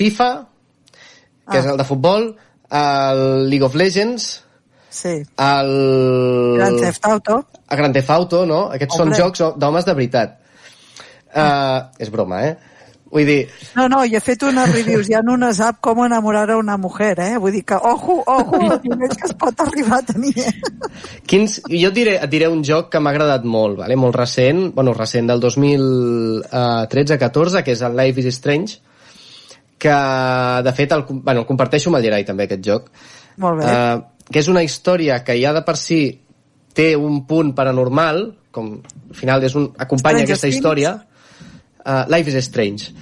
FIFA, que ah. és el de futbol, el League of Legends, Sí. el... Grand Theft Auto. El Grand Theft Auto, no? Aquests Hombre. són jocs d'homes de veritat. Uh, és broma, eh? Vull dir, No, no, jo he fet unes reviews, hi ha unes app com enamorar a una mujer, eh? Vull dir que, ojo, ojo, el nivell que es pot arribar a tenir. eh? quins, jo et diré, et diré un joc que m'ha agradat molt, vale? molt recent, bueno, recent del 2013-14, que és el Life is Strange, que de fet el, bueno, el comparteixo amb el Gerai també aquest joc Molt bé. uh, que és una història que ja de per si té un punt paranormal com al final és un, acompanya Stranger aquesta Things? història uh, Life is Strange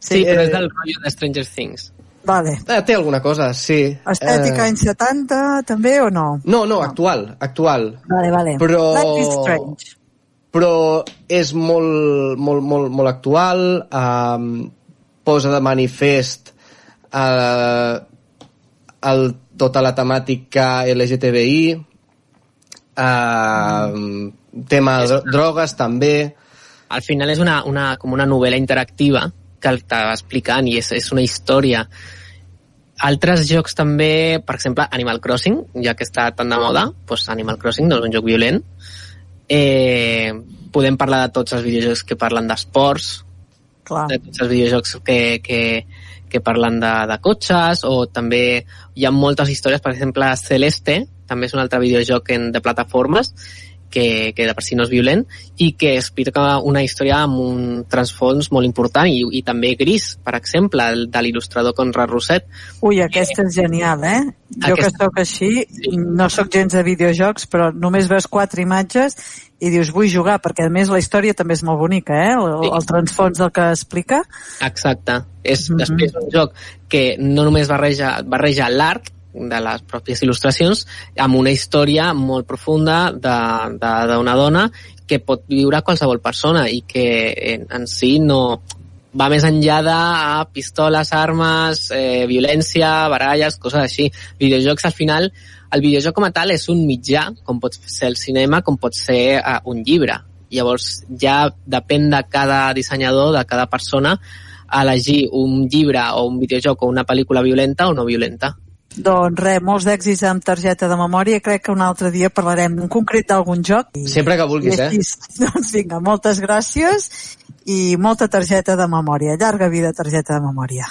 Sí, però eh, és del rotllo de Stranger Things. Vale. eh, té alguna cosa, sí Estètica Eh, anys 70, també, o no? no, no, actual, actual Vale, vale. Però- Life is Strange. però és molt, molt, molt, molt actual, um, posa de manifest uh, el, tota la temàtica LGTBI, uh, tema de drogues també, Al final és una, una, com una novel·la interactiva que t'està explicant i és, és una història. Altres jocs també, per exemple, Animal Crossing, ja que està tan de moda, doncs Animal Crossing no és un joc violent. Eh, podem parlar de tots els videojocs que parlen d'esports, Clar. de tots els videojocs que, que, que parlen de, de cotxes o també hi ha moltes històries, per exemple Celeste també és un altre videojoc en, de plataformes que, que de per si no és violent i que explica una història amb un transfons molt important i, i també gris, per exemple, el de l'il·lustrador Conrad Roset. Ui, aquesta és genial, eh? Jo que Aquesta- sóc així, no sóc gens de videojocs, però només veus quatre imatges i dius, vull jugar, perquè a més la història també és molt bonica, eh? El, Sí. el transfons del que explica. Exacte. És Mhm. després un joc que no només barreja, barreja l'art de les pròpies il·lustracions amb una història molt profunda d'una dona que pot viure qualsevol persona i que en, en si no va més enllà de a pistoles, armes, eh, violència, baralles, coses així. Videojocs, al final, el videojoc com a tal és un mitjà, com pot ser el cinema, com pot ser eh, un llibre. Llavors, ja depèn de cada dissenyador, de cada persona, elegir un llibre o un videojoc o una pel·lícula violenta o no violenta. Doncs res, molts d'èxits amb targeta de memòria. Crec que un altre dia parlarem en concret d'algun joc. I, sempre que vulguis, eh? així, Doncs vinga, moltes gràcies i molta targeta de memòria. Llarga vida targeta de memòria.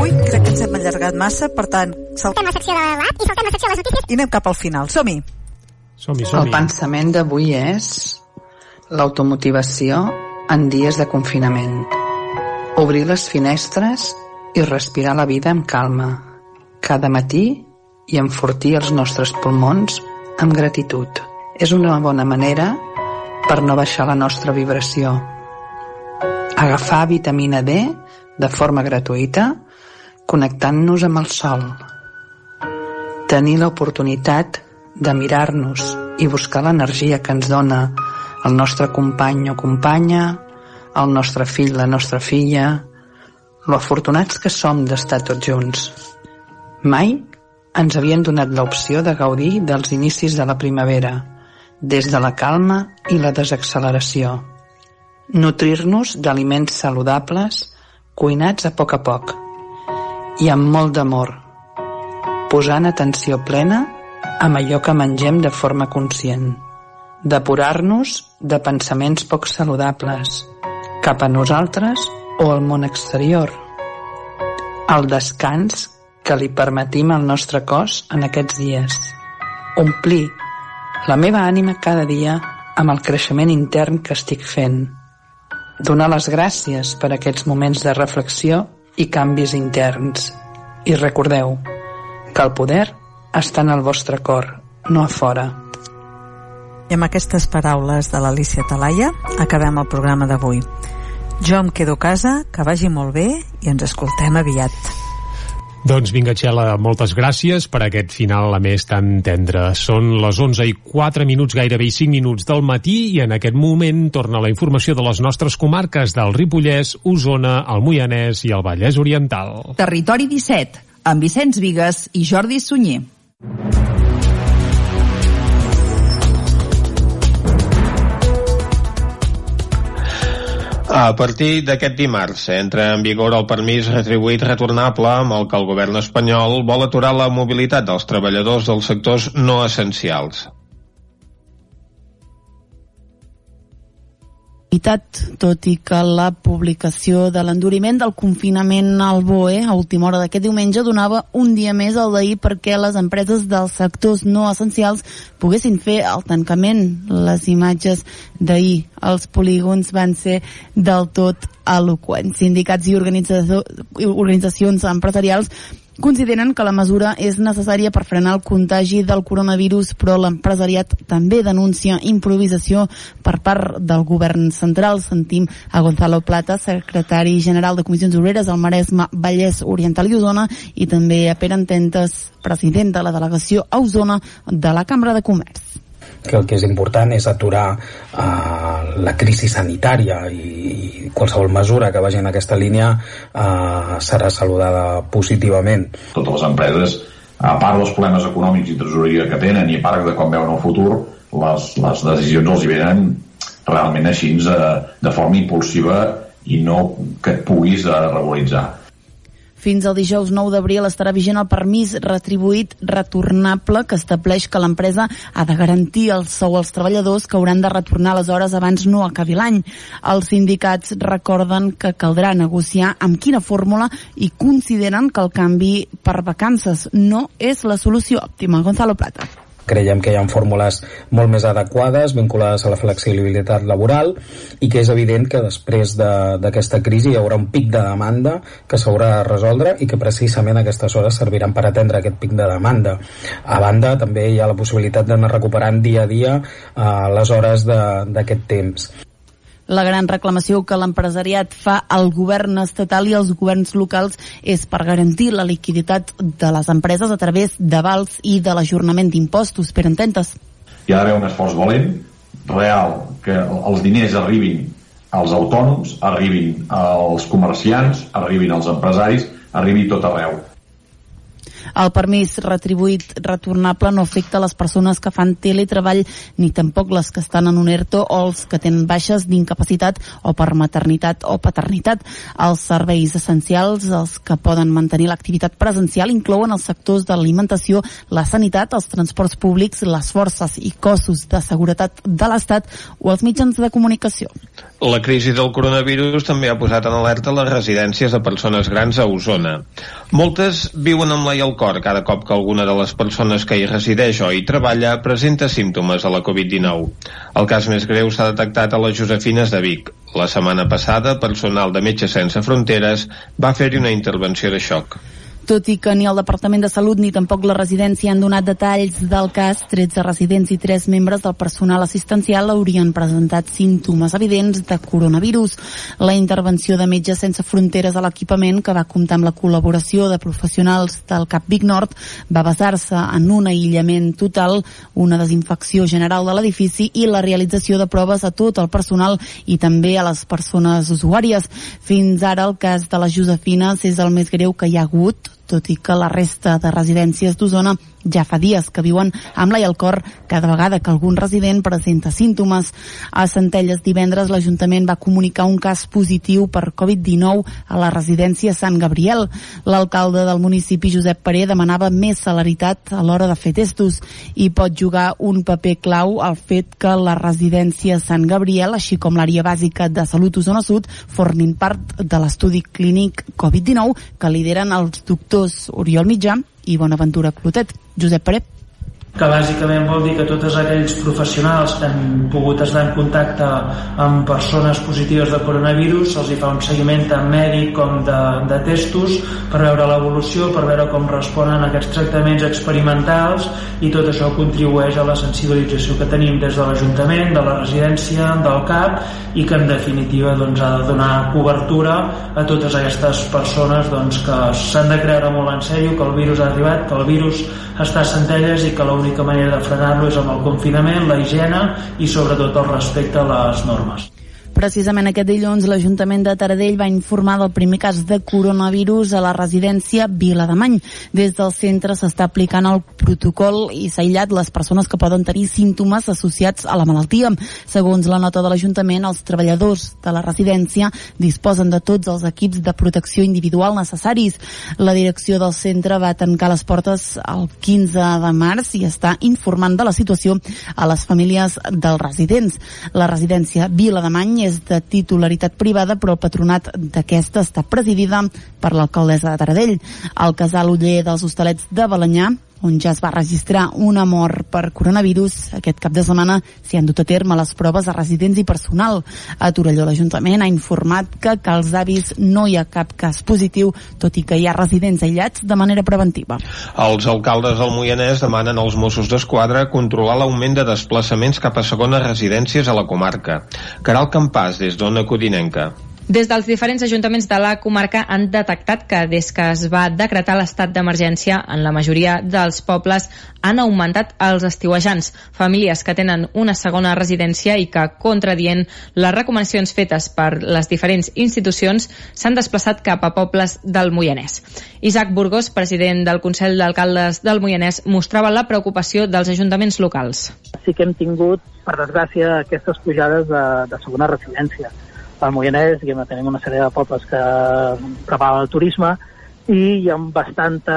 Ui, crec que ens hem allargat massa, per tant, saltem la secció de debat i saltem la secció de les notícies. i anem cap al final. Som-hi! Som-hi, El som-hi. pensament d'avui és l'automotivació en dies de confinament. Obrir les finestres i respirar la vida amb calma. Cada matí i enfortir els nostres pulmons amb gratitud. És una bona manera per no baixar la nostra vibració. Agafar vitamina D de forma gratuïta connectant-nos amb el sol. Tenir l'oportunitat de mirar-nos i buscar l'energia que ens dona el nostre company o companya, el nostre fill, la nostra filla, lo afortunats que som d'estar tots junts. Mai ens havien donat l'opció de gaudir dels inicis de la primavera, des de la calma i la desacceleració. Nutrir-nos d'aliments saludables, cuinats a poc a poc, i amb molt d'amor, posant atenció plena amb allò que mengem de forma conscient, depurar-nos de pensaments poc saludables, cap a nosaltres o al món exterior. El descans que li permetim al nostre cos en aquests dies. Omplir la meva ànima cada dia amb el creixement intern que estic fent. Donar les gràcies per aquests moments de reflexió i canvis interns. I recordeu que el poder està en el vostre cor, no a fora. I amb aquestes paraules de l'Alicia Talaia acabem el programa d'avui. Jo em quedo a casa, que vagi molt bé i ens escoltem aviat. Doncs vinga, Txela, moltes gràcies per aquest final a més tan tendre. Són les 11 i 4 minuts, gairebé i 5 minuts del matí i en aquest moment torna la informació de les nostres comarques del Ripollès, Osona, el Moianès i el Vallès Oriental. Territori 17, amb Vicenç Vigues i Jordi Sunyer. A partir d'aquest dimarts entra en vigor el permís retribuït retornable amb el que el govern espanyol vol aturar la mobilitat dels treballadors dels sectors no essencials. Tot i que la publicació de l'enduriment del confinament al BOE a última hora d'aquest diumenge donava un dia més al d'ahir perquè les empreses dels sectors no essencials poguessin fer el tancament. Les imatges d'ahir als polígons van ser del tot eloqüents. Sindicats i organitzacions empresarials consideren que la mesura és necessària per frenar el contagi del coronavirus, però l'empresariat també denuncia improvisació per part del govern central. Sentim a Gonzalo Plata, secretari general de Comissions Obreres al Maresme, Vallès Oriental i Osona, i també a Pere Ententes, president de la delegació a Osona de la Cambra de Comerç que el que és important és aturar uh, la crisi sanitària i, i qualsevol mesura que vagi en aquesta línia uh, serà saludada positivament. Totes les empreses, a part dels problemes econòmics i tresoreria que tenen i a part de com veuen el futur, les, les decisions els hi venen realment així de, de forma impulsiva i no que et puguis uh, regularitzar fins al dijous 9 d'abril estarà vigent el permís retribuït retornable que estableix que l'empresa ha de garantir el sou als treballadors que hauran de retornar les hores abans no acabi l'any. Els sindicats recorden que caldrà negociar amb quina fórmula i consideren que el canvi per vacances no és la solució òptima. Gonzalo Plata. Creiem que hi ha fórmules molt més adequades vinculades a la flexibilitat laboral i que és evident que després d'aquesta de, crisi hi haurà un pic de demanda que s'haurà de resoldre i que precisament aquestes hores serviran per atendre aquest pic de demanda. A banda, també hi ha la possibilitat d'anar recuperant dia a dia eh, les hores d'aquest temps. La gran reclamació que l'empresariat fa al govern estatal i als governs locals és per garantir la liquiditat de les empreses a través d'avals i de l'ajornament d'impostos. Per ententes. Hi ha d'haver un esforç valent, real, que els diners arribin als autònoms, arribin als comerciants, arribin als empresaris, arribi tot arreu el permís retribuït retornable no afecta les persones que fan teletreball ni tampoc les que estan en un ERTO o els que tenen baixes d'incapacitat o per maternitat o paternitat. Els serveis essencials, els que poden mantenir l'activitat presencial, inclouen els sectors de l'alimentació, la sanitat, els transports públics, les forces i cossos de seguretat de l'Estat o els mitjans de comunicació. La crisi del coronavirus també ha posat en alerta les residències de persones grans a Osona. Moltes viuen amb la i el cor cada cop que alguna de les persones que hi resideix o hi treballa presenta símptomes de la Covid-19. El cas més greu s'ha detectat a les Josefines de Vic. La setmana passada, personal de Metges Sense Fronteres va fer-hi una intervenció de xoc. Tot i que ni el Departament de Salut ni tampoc la residència han donat detalls del cas, 13 residents i 3 membres del personal assistencial haurien presentat símptomes evidents de coronavirus. La intervenció de Metges Sense Fronteres a l'equipament, que va comptar amb la col·laboració de professionals del CAP Vic Nord, va basar-se en un aïllament total, una desinfecció general de l'edifici i la realització de proves a tot el personal i també a les persones usuàries. Fins ara el cas de les Josefines és el més greu que hi ha hagut tot i que la resta de residències d'Osona ja fa dies que viuen amb la i el cor cada vegada que algun resident presenta símptomes. A Centelles divendres l'Ajuntament va comunicar un cas positiu per Covid-19 a la residència Sant Gabriel. L'alcalde del municipi Josep Paré demanava més celeritat a l'hora de fer testos i pot jugar un paper clau al fet que la residència Sant Gabriel, així com l'àrea bàsica de salut Osona Sud, formin part de l'estudi clínic Covid-19 que lideren els doctors Oriol Mitjà i Bonaventura Clotet. Josep Pere que bàsicament vol dir que tots aquells professionals que han pogut estar en contacte amb persones positives de coronavirus els hi fa un seguiment tant mèdic com de, de testos per veure l'evolució, per veure com responen a aquests tractaments experimentals i tot això contribueix a la sensibilització que tenim des de l'Ajuntament, de la residència, del CAP i que en definitiva doncs, ha de donar cobertura a totes aquestes persones doncs, que s'han de creure molt en sèrio que el virus ha arribat, que el virus està a Centelles i que la l'única manera de frenar-lo és amb el confinament, la higiene i sobretot el respecte a les normes. Precisament aquest dilluns l'Ajuntament de Taradell va informar del primer cas de coronavirus a la residència Vilademany. Des del centre s'està aplicant el protocol i s'ha aïllat les persones que poden tenir símptomes associats a la malaltia. Segons la nota de l'Ajuntament, els treballadors de la residència disposen de tots els equips de protecció individual necessaris. La direcció del centre va tancar les portes el 15 de març i està informant de la situació a les famílies dels residents. La residència Vilademany és de titularitat privada, però el patronat d'aquesta està presidida per l'alcaldessa de Taradell. El casal Uller dels Hostalets de Balanyà on ja es va registrar una mort per coronavirus. Aquest cap de setmana s'hi han dut a terme les proves a residents i personal. A Torelló l'Ajuntament ha informat que, que als avis no hi ha cap cas positiu, tot i que hi ha residents aïllats de manera preventiva. Els alcaldes del Moianès demanen als Mossos d'Esquadra controlar l'augment de desplaçaments cap a segones residències a la comarca. Caral Campàs, des d'Ona Codinenca. Des dels diferents ajuntaments de la comarca han detectat que des que es va decretar l'estat d'emergència en la majoria dels pobles han augmentat els estiuejants, famílies que tenen una segona residència i que, contradient les recomanacions fetes per les diferents institucions, s'han desplaçat cap a pobles del Moianès. Isaac Burgos, president del Consell d'Alcaldes del Moianès, mostrava la preocupació dels ajuntaments locals. Sí que hem tingut, per desgràcia, aquestes pujades de, de segona residència al Moianès, diguem, tenim una sèrie de pobles que preparen el turisme i hi ha bastanta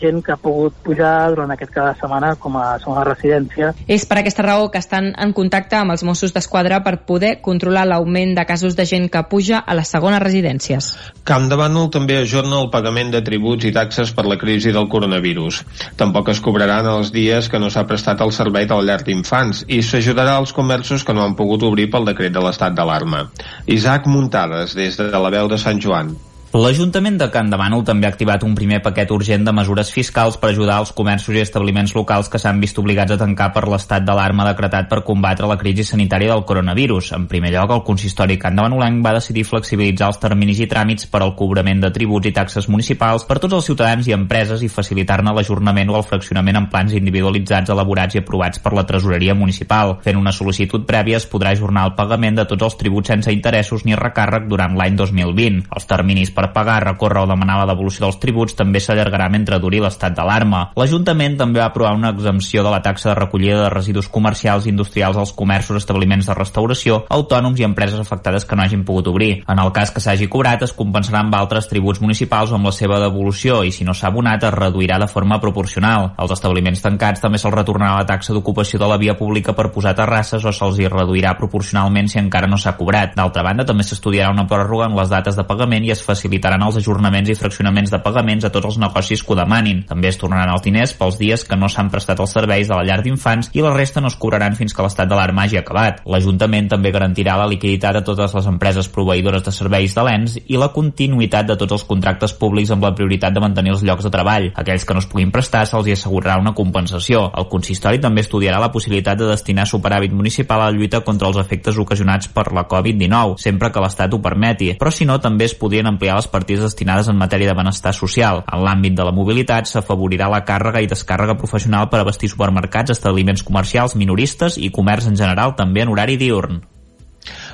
gent que ha pogut pujar durant aquest cada setmana com a segona residència. És per aquesta raó que estan en contacte amb els Mossos d'Esquadra per poder controlar l'augment de casos de gent que puja a les segones residències. Camp de Bànol també ajorna el pagament de tributs i taxes per la crisi del coronavirus. Tampoc es cobraran els dies que no s'ha prestat el servei del llar d'infants i s'ajudarà als comerços que no han pogut obrir pel decret de l'estat d'alarma. Isaac Muntades, des de la veu de Sant Joan. L'Ajuntament de Can de Bànol també ha activat un primer paquet urgent de mesures fiscals per ajudar els comerços i establiments locals que s'han vist obligats a tancar per l'estat d'alarma decretat per combatre la crisi sanitària del coronavirus. En primer lloc, el consistori Can de Banolenc va decidir flexibilitzar els terminis i tràmits per al cobrament de tributs i taxes municipals per tots els ciutadans i empreses i facilitar-ne l'ajornament o el fraccionament en plans individualitzats elaborats i aprovats per la tresoreria municipal. Fent una sol·licitud prèvia es podrà ajornar el pagament de tots els tributs sense interessos ni recàrrec durant l'any 2020. Els terminis per pagar, recórrer o demanar la devolució dels tributs també s'allargarà mentre duri l'estat d'alarma. L'Ajuntament també va aprovar una exempció de la taxa de recollida de residus comercials i industrials als comerços, establiments de restauració, autònoms i empreses afectades que no hagin pogut obrir. En el cas que s'hagi cobrat, es compensarà amb altres tributs municipals amb la seva devolució i si no s'ha abonat es reduirà de forma proporcional. Als establiments tancats també se'ls retornarà la taxa d'ocupació de la via pública per posar terrasses o se'ls hi reduirà proporcionalment si encara no s'ha cobrat. D'altra banda, també s'estudiarà una pròrroga en les dates de pagament i es facilitaran els ajornaments i fraccionaments de pagaments a tots els negocis que ho demanin. També es tornaran els diners pels dies que no s'han prestat els serveis de la llar d'infants i la resta no es cobraran fins que l'estat d'alarma hagi acabat. L'Ajuntament també garantirà la liquiditat a totes les empreses proveïdores de serveis de l'ENS i la continuïtat de tots els contractes públics amb la prioritat de mantenir els llocs de treball. Aquells que no es puguin prestar se'ls hi assegurarà una compensació. El consistori també estudiarà la possibilitat de destinar superàvit municipal a la lluita contra els efectes ocasionats per la Covid-19, sempre que l'Estat ho permeti, però si no també es podrien ampliar les partides destinades en matèria de benestar social. En l'àmbit de la mobilitat s'afavorirà la càrrega i descàrrega professional per abastir supermercats, establiments comercials, minoristes i comerç en general també en horari diurn.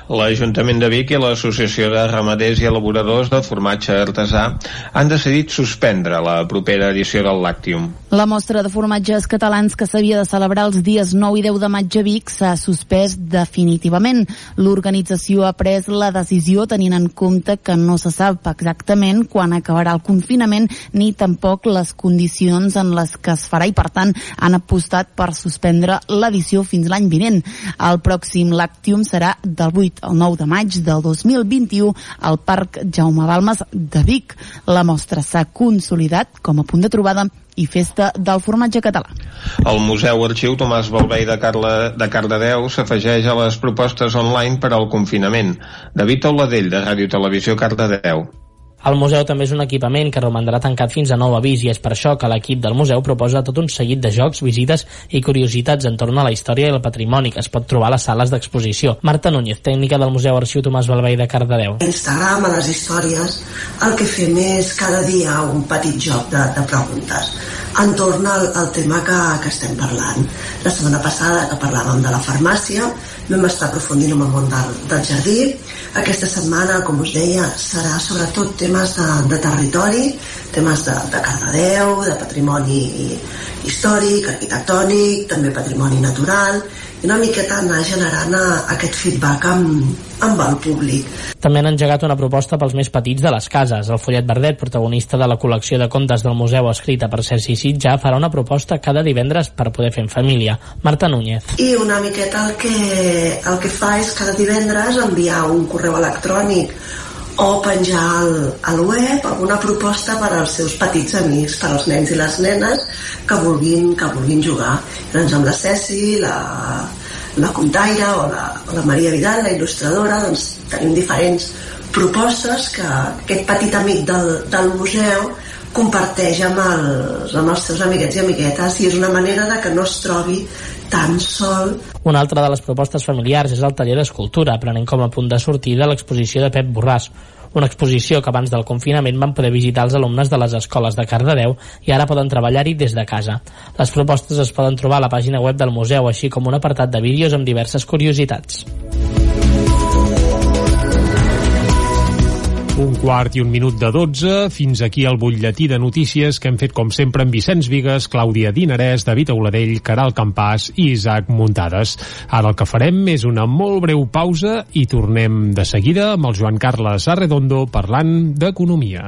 L'Ajuntament de Vic i l'Associació de Ramaders i Elaboradors de Formatge Artesà han decidit suspendre la propera edició del Lactium. La mostra de formatges catalans que s'havia de celebrar els dies 9 i 10 de maig a Vic s'ha suspès definitivament. L'organització ha pres la decisió tenint en compte que no se sap exactament quan acabarà el confinament ni tampoc les condicions en les que es farà i per tant han apostat per suspendre l'edició fins l'any vinent. El pròxim Lactium serà del 8 el 9 de maig del 2021 al Parc Jaume Balmes de Vic. La mostra s'ha consolidat com a punt de trobada i festa del formatge català. El Museu Arxiu Tomàs Balvei de, Carla, de Cardedeu s'afegeix a les propostes online per al confinament. David Auladell, de Ràdio Televisió Cardedeu. El museu també és un equipament que romandrà tancat fins a nou avís i és per això que l'equip del museu proposa tot un seguit de jocs, visites i curiositats entorn a la història i el patrimoni que es pot trobar a les sales d'exposició. Marta Núñez, tècnica del Museu Arxiu Tomàs Balvei de Cardedeu. Instagram, a les històries, el que fem és cada dia un petit joc de, de preguntes entorn al, al tema que, que estem parlant. La setmana passada que parlàvem de la farmàcia vam estar aprofundint en el món del, del jardí. Aquesta setmana, com us deia, serà sobretot temes de, de territori, temes de, de Cardedeu, de patrimoni històric, arquitectònic, també patrimoni natural, i una miqueta anar generant aquest feedback amb, amb el públic. També han engegat una proposta pels més petits de les cases. El Follet Verdet, protagonista de la col·lecció de contes del museu escrita per Sergi Sitja, farà una proposta cada divendres per poder fer en família. Marta Núñez. I una miqueta el que, el que fa és cada divendres enviar un correu electrònic o penjar al, al web alguna proposta per als seus petits amics, per als nens i les nenes que vulguin, que vulguin jugar. Doncs amb la Ceci, la, la Contaire o la, la Maria Vidal, la il·lustradora, doncs tenim diferents propostes que aquest petit amic del, del museu comparteix amb els, amb els seus amiguets i amiguetes i és una manera de que no es trobi tan sol una altra de les propostes familiars és el taller d'escultura, prenent com a punt de sortida l'exposició de Pep Borràs, una exposició que abans del confinament van poder visitar els alumnes de les escoles de Cardedeu i ara poden treballar-hi des de casa. Les propostes es poden trobar a la pàgina web del museu, així com un apartat de vídeos amb diverses curiositats. Un quart i un minut de 12. Fins aquí el butlletí de notícies que hem fet, com sempre, amb Vicenç Vigues, Clàudia Dinarès, David Auladell, Caral Campàs i Isaac Muntades. Ara el que farem és una molt breu pausa i tornem de seguida amb el Joan Carles Arredondo parlant d'economia.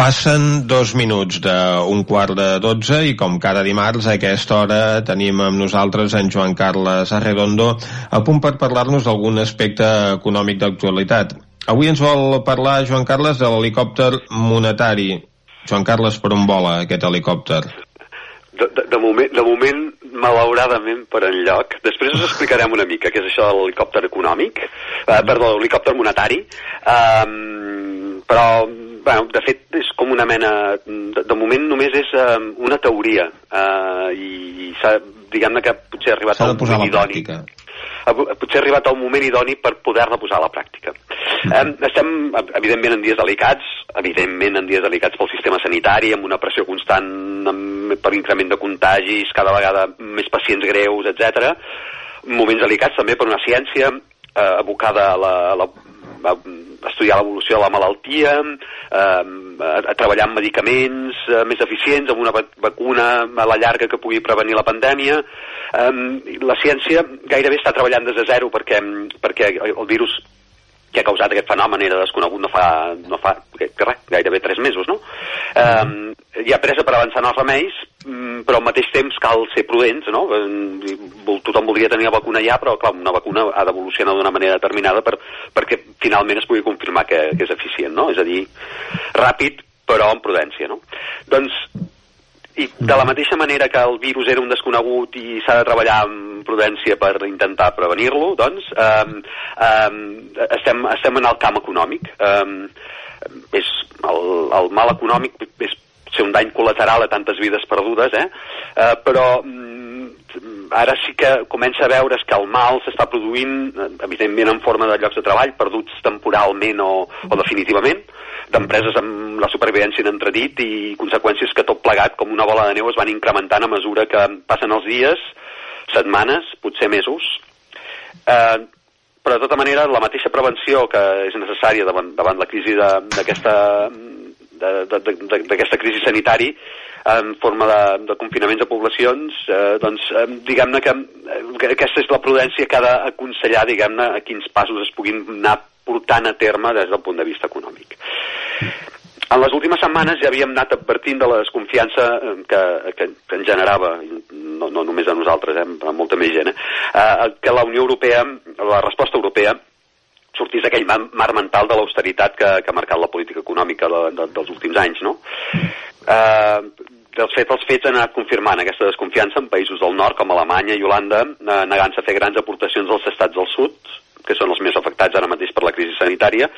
Passen dos minuts d'un quart de dotze i com cada dimarts a aquesta hora tenim amb nosaltres en Joan Carles Arredondo a punt per parlar-nos d'algun aspecte econòmic d'actualitat. Avui ens vol parlar, Joan Carles, de l'helicòpter monetari. Joan Carles, per on vola aquest helicòpter? De, de, de, moment, de moment, malauradament, per enlloc. Després us explicarem una mica què és això de l'helicòpter econòmic, eh, perdó, l'helicòpter monetari, um, però bueno, de fet és com una mena de, de moment només és um, una teoria uh, i, i diguem-ne que potser ha arribat a moment la idoni potser ha arribat el moment idoni per poder-la posar a la pràctica. Um, estem, evidentment, en dies delicats, evidentment en dies delicats pel sistema sanitari, amb una pressió constant amb, per increment de contagis, cada vegada més pacients greus, etc. Moments delicats també per una ciència eh, abocada a, la, a, la, a estudiar l'evolució de la malaltia, eh, a, a treballar amb medicaments eh, més eficients, amb una vac- vacuna a la llarga que pugui prevenir la pandèmia. Eh, la ciència gairebé està treballant des de zero perquè, perquè el virus que ha causat aquest fenomen era desconegut no fa, no fa que, res, gairebé tres mesos, no? Eh, hi ha pressa per avançar en els remeis, però al mateix temps cal ser prudents, no? Eh, Tothom voldria tenir la vacuna ja, però clar, una vacuna ha d'evolucionar d'una manera determinada per, perquè finalment es pugui confirmar que, que és eficient, no? És a dir, ràpid, però amb prudència, no? Doncs i de la mateixa manera que el virus era un desconegut i s'ha de treballar amb prudència per intentar prevenir-lo, doncs um, um, estem, estem en el camp econòmic. Um, és el, el mal econòmic és ser un dany col·lateral a tantes vides perdudes, eh? Uh, però mm, ara sí que comença a veure's que el mal s'està produint, eh, evidentment en forma de llocs de treball, perduts temporalment o, o definitivament, d'empreses amb la supervivència en entredit i conseqüències que tot plegat, com una bola de neu, es van incrementant a mesura que passen els dies, setmanes, potser mesos. Eh, però de tota manera, la mateixa prevenció que és necessària davant, davant la crisi d'aquesta d'aquesta crisi sanitari en forma de, de confinaments a poblacions, eh, doncs eh, diguem-ne que, eh, que aquesta és la prudència que ha d'aconsellar, diguem-ne, a quins passos es puguin anar portant a terme des del punt de vista econòmic. En les últimes setmanes ja havíem anat advertint de la desconfiança eh, que, que, que en generava, no, no només a nosaltres, eh, a molta més gent, eh, eh, que la Unió Europea, la resposta europea, sortís d'aquell mar mental de l'austeritat que, que ha marcat la política econòmica de, de, dels últims anys, no? Eh, dels fets, els fets han anat confirmant aquesta desconfiança en països del nord com Alemanya i Holanda, eh, negant-se a fer grans aportacions als estats del sud, que són els més afectats ara mateix per la crisi sanitària,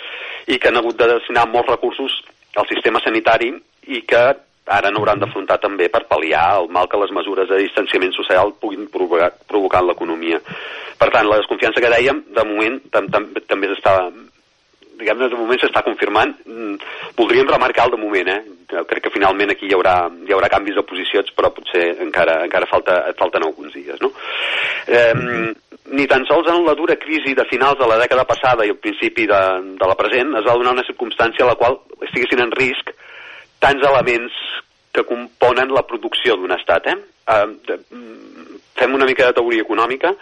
i que han hagut de destinar molts recursos al sistema sanitari i que ara n'hauran d'afrontar també per pal·liar el mal que les mesures de distanciament social puguin provocar, provocar en l'economia. Per tant, la desconfiança que dèiem, de moment, tam, tam, també s'està diguem-ne, de moment s'està confirmant. Mm, voldríem remarcar el de moment, eh? Crec que finalment aquí hi haurà, hi haurà canvis de posicions, però potser encara, encara falta, falten alguns dies, no? Eh, ni tan sols en la dura crisi de finals de la dècada passada i al principi de, de la present es va donar una circumstància a la qual estiguessin en risc tants elements que componen la producció d'un estat. Eh? Eh, de, mm, fem una mica de teoria econòmica.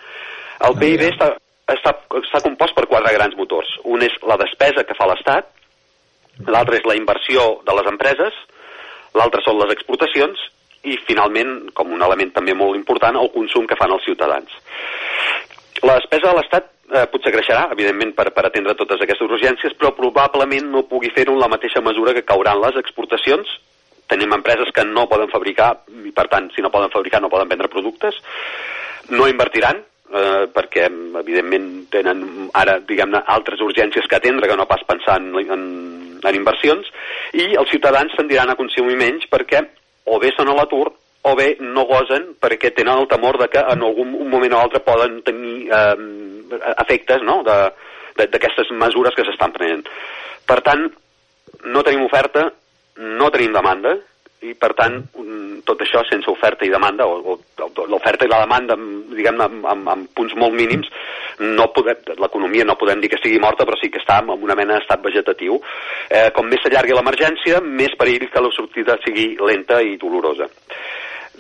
El PIB està, està, està compost per quatre grans motors. Un és la despesa que fa l'Estat, l'altre és la inversió de les empreses, l'altre són les exportacions i, finalment, com un element també molt important, el consum que fan els ciutadans. La despesa de l'Estat eh, potser creixerà, evidentment, per, per atendre totes aquestes urgències, però probablement no pugui fer-ho en la mateixa mesura que cauran les exportacions. Tenim empreses que no poden fabricar, i per tant, si no poden fabricar, no poden vendre productes. No invertiran, eh, perquè evidentment tenen ara diguem-ne altres urgències que atendre que no pas pensar en, en, en inversions i els ciutadans tendiran a consumir menys perquè o bé són a l'atur o bé no gosen perquè tenen el temor de que en algun un moment o altre poden tenir eh, efectes no? d'aquestes mesures que s'estan prenent. Per tant, no tenim oferta, no tenim demanda, i per tant tot això sense oferta i demanda o, o l'oferta i la demanda diguem-ne amb, amb, amb punts molt mínims no l'economia no podem dir que estigui morta però sí que està en una mena d'estat vegetatiu eh, com més s'allargui l'emergència més perill que la sortida sigui lenta i dolorosa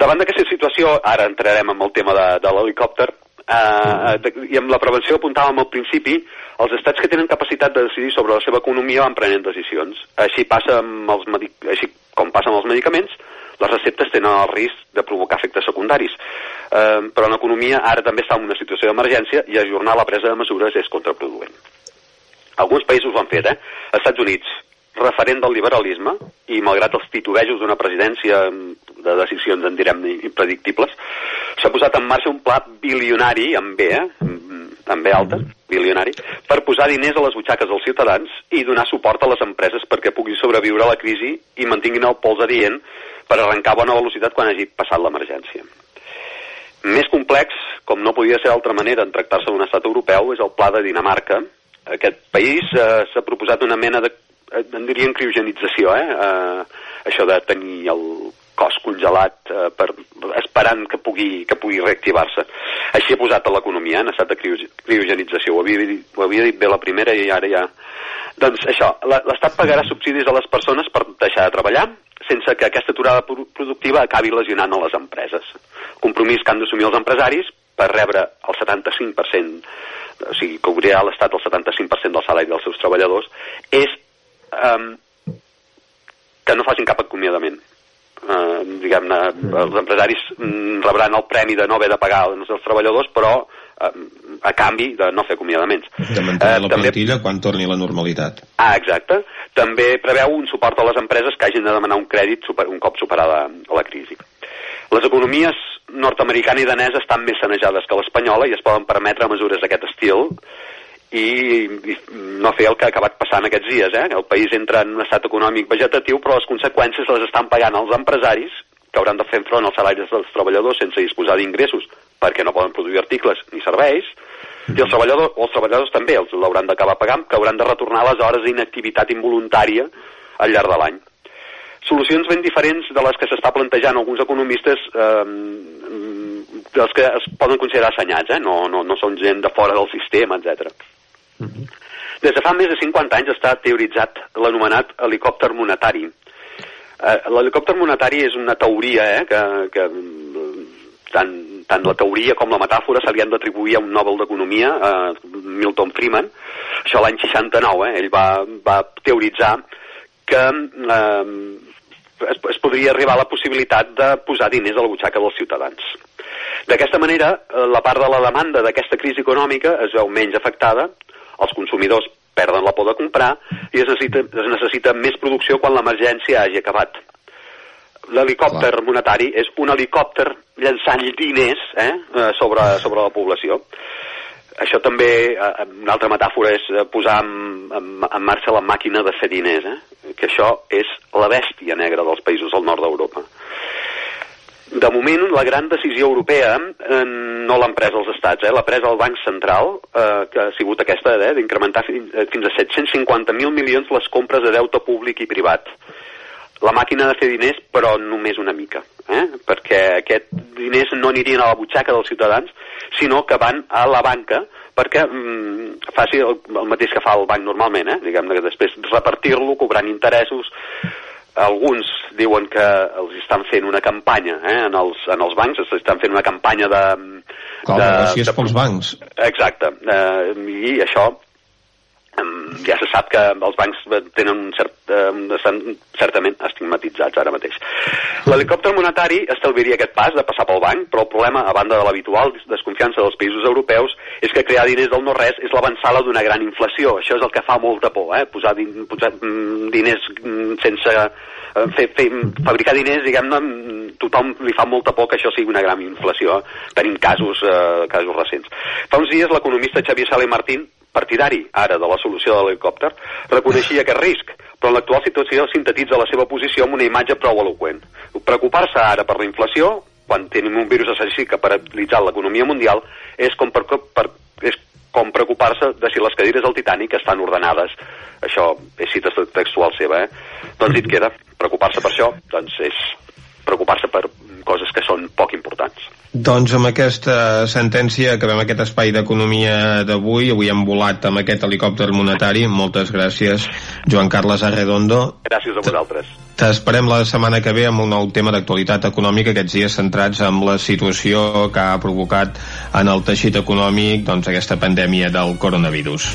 davant d'aquesta situació ara entrarem en el tema de, de l'helicòpter eh, de, i amb la prevenció que apuntàvem al principi els estats que tenen capacitat de decidir sobre la seva economia van prenent decisions. Així passa amb els medic... així com passa amb els medicaments, les receptes tenen el risc de provocar efectes secundaris. Eh, però l'economia ara també està en una situació d'emergència i ajornar la presa de mesures és contraproduent. Alguns països ho han fet, eh? Estats Units, referent del liberalisme, i malgrat els titubejos d'una presidència de decisions, en direm, impredictibles, s'ha posat en marxa un pla bilionari, amb B, eh? amb B alta, bilionari, per posar diners a les butxaques dels ciutadans i donar suport a les empreses perquè puguin sobreviure a la crisi i mantinguin el pols adient per arrencar a bona velocitat quan hagi passat l'emergència. Més complex, com no podia ser d'altra manera en tractar-se d'un estat europeu, és el pla de Dinamarca. Aquest país eh, s'ha proposat una mena de, en dirien criogenització, eh? eh? això de tenir el cos congelat eh, per, esperant que pugui, que pugui reactivar-se. Així ha posat a l'economia en estat de criogenització. Ho havia, dit, ho havia dit bé la primera i ara ja... Doncs això, l'Estat pagarà subsidis a les persones per deixar de treballar sense que aquesta aturada productiva acabi lesionant a les empreses. Compromís que han d'assumir els empresaris per rebre el 75%, o sigui, cobrirà l'Estat el 75% del salari dels seus treballadors, és um, que no facin cap acomiadament eh, diguem-ne, els empresaris mm, rebran el premi de no haver de pagar els seus treballadors, però eh, a canvi de no fer acomiadaments. De mantenir eh, la també... plantilla quan torni la normalitat. Ah, exacte. També preveu un suport a les empreses que hagin de demanar un crèdit super, un cop superada la crisi. Les economies nord-americana i danesa estan més sanejades que l'espanyola i es poden permetre mesures d'aquest estil i, no fer el que ha acabat passant aquests dies. Eh? El país entra en un estat econòmic vegetatiu, però les conseqüències les estan pagant els empresaris que hauran de fer front als salaris dels treballadors sense disposar d'ingressos perquè no poden produir articles ni serveis, i els treballadors, o els treballadors també els l'hauran d'acabar pagant, que hauran de retornar les hores d'inactivitat involuntària al llarg de l'any. Solucions ben diferents de les que s'està plantejant alguns economistes eh, dels que es poden considerar assenyats, eh? no, no, no són gent de fora del sistema, etc. -huh. Des de fa més de 50 anys està teoritzat l'anomenat helicòpter monetari. Eh, L'helicòpter monetari és una teoria eh, que, que tant, tant la teoria com la metàfora se li han d'atribuir a un Nobel d'Economia, eh, Milton Friedman, això l'any 69, eh, ell va, va teoritzar que eh, es, es podria arribar a la possibilitat de posar diners a la butxaca dels ciutadans. D'aquesta manera, eh, la part de la demanda d'aquesta crisi econòmica es veu menys afectada, els consumidors perden la por de comprar i es necessita, es necessita més producció quan l'emergència hagi acabat. L'helicòpter monetari és un helicòpter llançant diners eh, eh, sobre, sobre la població. Això també, eh, una altra metàfora és eh, posar en, en, en marxa la màquina de fer diners, eh? que això és la bèstia negra dels països del nord d'Europa. De moment, la gran decisió europea eh, no l'han pres els estats, eh, l'ha pres el Banc Central, eh, que ha sigut aquesta eh, d'incrementar fins, fins a 750.000 milions les compres de deute públic i privat. La màquina de fer diners, però només una mica, eh? perquè aquests diners no anirien a la butxaca dels ciutadans, sinó que van a la banca perquè mm, faci el, el mateix que fa el banc normalment, eh? diguem que després repartir-lo cobrant interessos, alguns diuen que els estan fent una campanya eh, en, els, en els bancs, estan fent una campanya de... Com, de, si és de, pels bancs. Exacte, eh, i això ja se sap que els bancs tenen un cert, eh, estan certament estigmatitzats ara mateix. L'helicòpter monetari estalviaria aquest pas de passar pel banc, però el problema, a banda de l'habitual desconfiança dels països europeus, és que crear diners del no-res és l'avançada d'una gran inflació. Això és el que fa molta por, eh? posar, din, posar mm, diners mm, sense eh, fer, fer, fabricar diners, diguem-ne, mm, tothom li fa molta por que això sigui una gran inflació. Tenim casos, eh, casos recents. Fa uns dies l'economista Xavier Sala i Martín partidari ara de la solució de l'helicòpter, reconeixia aquest risc, però en l'actual situació sintetitza la seva posició amb una imatge prou eloquent. Preocupar-se ara per la inflació, quan tenim un virus assassí que paralitzat l'economia mundial, és com, per, per, és com preocupar-se de si les cadires del Titanic estan ordenades. Això és cita textual seva, eh? Doncs dit queda, preocupar-se per això, doncs és preocupar-se per coses que són poc importants. Doncs amb aquesta sentència acabem aquest espai d'economia d'avui. Avui hem volat amb aquest helicòpter monetari. Moltes gràcies, Joan Carles Arredondo. Gràcies a vosaltres. T'esperem la setmana que ve amb un nou tema d'actualitat econòmica, aquests dies centrats en la situació que ha provocat en el teixit econòmic doncs, aquesta pandèmia del coronavirus.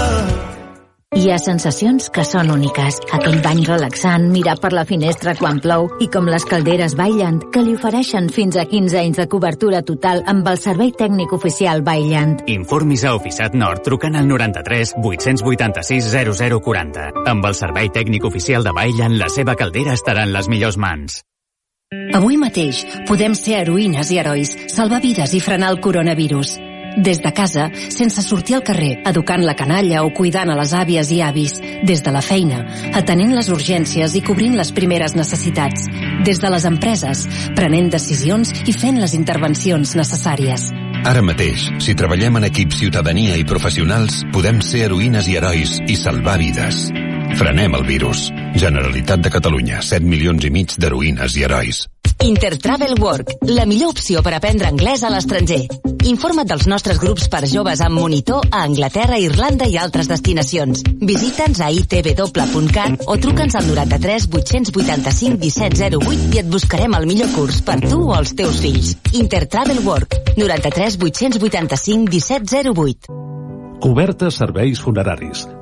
Hi ha sensacions que són úniques. Aquell bany relaxant, mirar per la finestra quan plou i com les calderes Bailand, que li ofereixen fins a 15 anys de cobertura total amb el servei tècnic oficial Bailand. Informis a Oficiat Nord trucant al 93 886 0040. Amb el servei tècnic oficial de Bailand, la seva caldera estarà en les millors mans. Avui mateix podem ser heroïnes i herois, salvar vides i frenar el coronavirus. Des de casa, sense sortir al carrer, educant la canalla o cuidant a les àvies i avis. Des de la feina, atenent les urgències i cobrint les primeres necessitats. Des de les empreses, prenent decisions i fent les intervencions necessàries. Ara mateix, si treballem en equip ciutadania i professionals, podem ser heroïnes i herois i salvar vides. Frenem el virus. Generalitat de Catalunya, 7 milions i mig d'heroïnes i herois. Intertravel Work, la millor opció per aprendre anglès a l'estranger. Informa't dels nostres grups per joves amb monitor a Anglaterra, Irlanda i altres destinacions. Visita'ns a itw.cat o truca'ns al 93 885 1708 i et buscarem el millor curs per tu o els teus fills. Intertravel Work, 93 885 1708. Coberta serveis funeraris.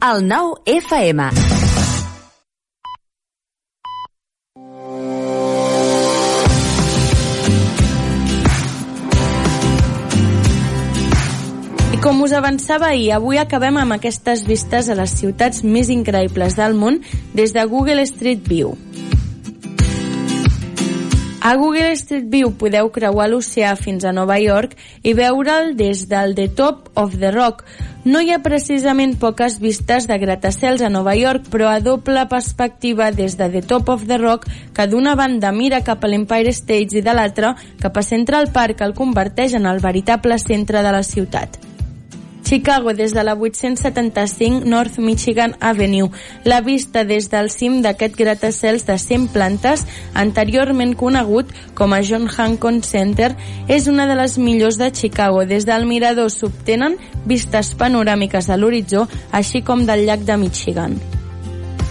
El 9 FM. Com us avançava ahir, avui acabem amb aquestes vistes a les ciutats més increïbles del món des de Google Street View. A Google Street View podeu creuar l'oceà fins a Nova York i veure'l des del The Top of the Rock. No hi ha precisament poques vistes de gratacels a Nova York, però a doble perspectiva des de The Top of the Rock, que d'una banda mira cap a l'Empire State i de l'altra cap a Central Park, el converteix en el veritable centre de la ciutat. Chicago des de la 875 North Michigan Avenue. La vista des del cim d'aquest gratacels de 100 plantes, anteriorment conegut com a John Hancock Center, és una de les millors de Chicago. Des del mirador s'obtenen vistes panoràmiques a l'horitzó, així com del llac de Michigan.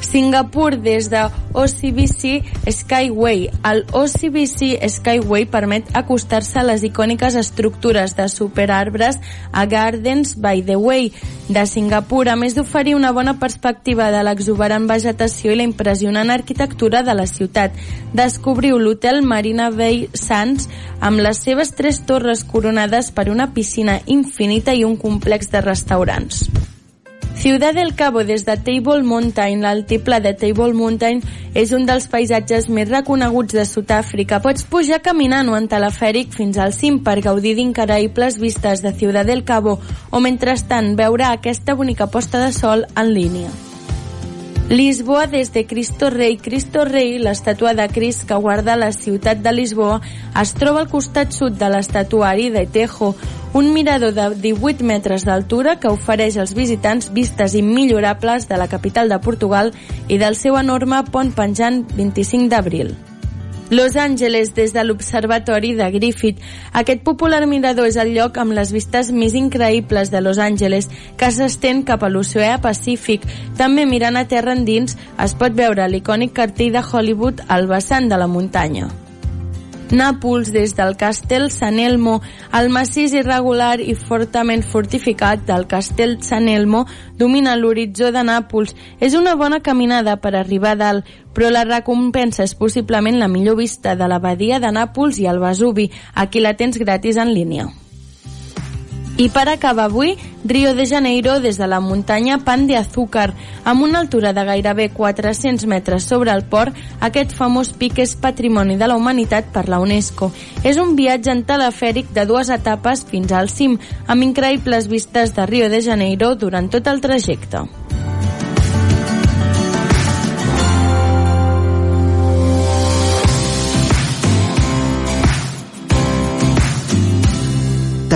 Singapur des de OCBC Skyway. El OCBC Skyway permet acostar-se a les icòniques estructures de superarbres a Gardens by the Way de Singapur, a més d'oferir una bona perspectiva de l'exuberant vegetació i la impressionant arquitectura de la ciutat. Descobriu l'hotel Marina Bay Sands amb les seves tres torres coronades per una piscina infinita i un complex de restaurants. Ciudad del Cabo des de Table Mountain, l'altiplà de Table Mountain és un dels paisatges més reconeguts de Sud-àfrica. Pots pujar caminant o en telefèric fins al cim per gaudir d'increïbles vistes de Ciudad del Cabo o mentrestant veure aquesta bonica posta de sol en línia. Lisboa des de Cristo Rei. Cristo Rei, l'estàtua de Crist que guarda la ciutat de Lisboa, es troba al costat sud de l'estatuari de Tejo, un mirador de 18 metres d'altura que ofereix als visitants vistes immillorables de la capital de Portugal i del seu enorme pont penjant 25 d'abril. Los Angeles des de l'Observatori de Griffith. Aquest popular mirador és el lloc amb les vistes més increïbles de Los Angeles, que s'estén cap a l'oceà Pacífic. També mirant a terra endins es pot veure l'icònic cartell de Hollywood al vessant de la muntanya. Nàpols des del castell San Elmo. El massís irregular i fortament fortificat del castell San Elmo domina l'horitzó de Nàpols. És una bona caminada per arribar a dalt, però la recompensa és possiblement la millor vista de l'abadia de Nàpols i el Vesuvi. Aquí la tens gratis en línia. I per acabar avui, Rio de Janeiro des de la muntanya Pan de Azúcar. Amb una altura de gairebé 400 metres sobre el port, aquest famós pic és patrimoni de la humanitat per la UNESCO. És un viatge en telefèric de dues etapes fins al cim, amb increïbles vistes de Rio de Janeiro durant tot el trajecte.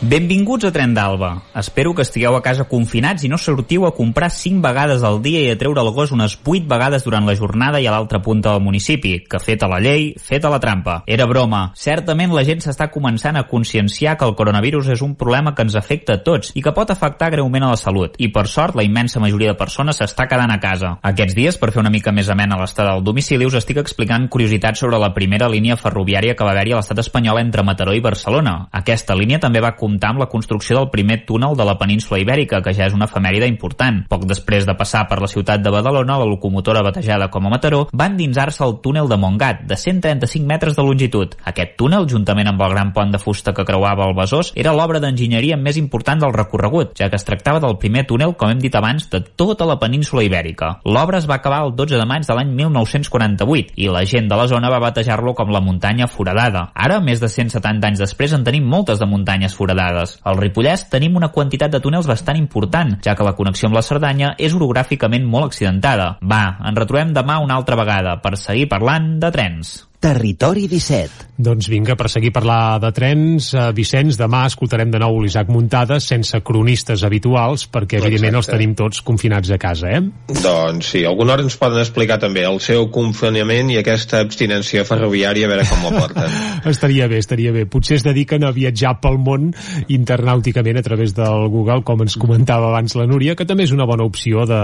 Benvinguts a Tren d'Alba. Espero que estigueu a casa confinats i no sortiu a comprar 5 vegades al dia i a treure el gos unes 8 vegades durant la jornada i a l'altra punta del municipi, que feta la llei, feta la trampa. Era broma. Certament la gent s'està començant a conscienciar que el coronavirus és un problema que ens afecta a tots i que pot afectar greument a la salut. I per sort, la immensa majoria de persones s'està quedant a casa. Aquests dies, per fer una mica més amena l'estada del domicili, us estic explicant curiositats sobre la primera línia ferroviària que va haver-hi a l'estat espanyol entre Mataró i Barcelona. Aquesta línia també va comptar amb la construcció del primer túnel de la península Ibèrica, que ja és una efemèride important. Poc després de passar per la ciutat de Badalona, la locomotora batejada com a Mataró va endinsar-se al túnel de Montgat, de 135 metres de longitud. Aquest túnel, juntament amb el gran pont de fusta que creuava el Besòs, era l'obra d'enginyeria més important del recorregut, ja que es tractava del primer túnel, com hem dit abans, de tota la península Ibèrica. L'obra es va acabar el 12 de maig de l'any 1948 i la gent de la zona va batejar-lo com la muntanya foradada. Ara, més de 170 anys després, en tenim moltes de muntanyes foradades quadrades. Al Ripollès tenim una quantitat de túnels bastant important, ja que la connexió amb la Cerdanya és orogràficament molt accidentada. Va, ens retrobem demà una altra vegada per seguir parlant de trens. Territori 17. Doncs vinga, per seguir parlar de trens, eh, Vicenç, demà escoltarem de nou l'Isaac Muntades sense cronistes habituals, perquè Exacte. evidentment els tenim tots confinats a casa, eh? Doncs sí, alguna hora ens poden explicar també el seu confinament i aquesta abstinència ferroviària, a veure com la porten. estaria bé, estaria bé. Potser es dediquen a viatjar pel món internàuticament a través del Google, com ens comentava abans la Núria, que també és una bona opció de,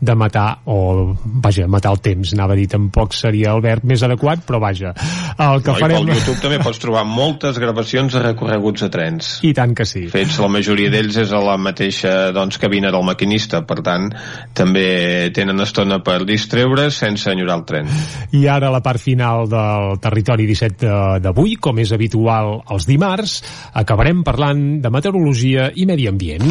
de matar, o vaja, matar el temps, anava a dir, tampoc seria el verb més adequat, però vaja, el que no, farem... I pel YouTube també pots trobar moltes gravacions de recorreguts a trens. I tant que sí. Fets, la majoria d'ells és a la mateixa doncs, cabina del maquinista, per tant, també tenen estona per distreure's sense enyorar el tren. I ara la part final del Territori 17 de- d'avui, com és habitual els dimarts, acabarem parlant de meteorologia i medi ambient.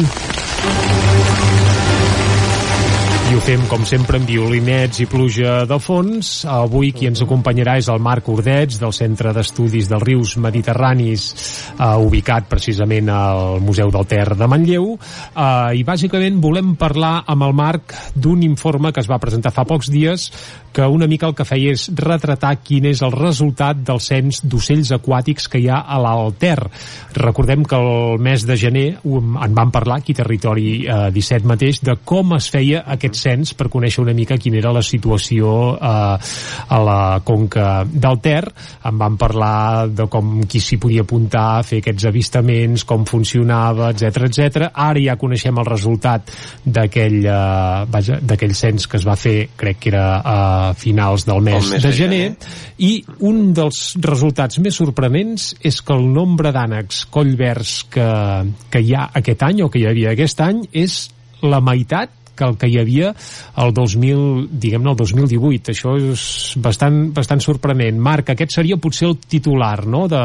Ho fem, com sempre, amb violinets i pluja de fons. Avui qui ens acompanyarà és el Marc Ordets, del Centre d'Estudis dels Rius Mediterranis, eh, ubicat precisament al Museu del Ter de Manlleu. Eh, I bàsicament volem parlar amb el Marc d'un informe que es va presentar fa pocs dies que una mica el que feia és retratar quin és el resultat del cens d'ocells aquàtics que hi ha a l'Alter. Recordem que el mes de gener en vam parlar aquí Territori eh, 17 mateix de com es feia aquest cens per conèixer una mica quina era la situació eh, a la conca del Ter. En vam parlar de com qui s'hi podia apuntar a fer aquests avistaments, com funcionava, etc etc. Ara ja coneixem el resultat d'aquell eh, d'aquell cens que es va fer, crec que era a finals del mes, mes de de gener, gener. i un dels resultats més sorprenents és que el nombre d'ànecs collverds que, que hi ha aquest any o que hi havia aquest any és la meitat que el que hi havia el 2000, diguem-ne, el 2018. Això és bastant, bastant sorprenent. Marc, aquest seria potser el titular, no?, de,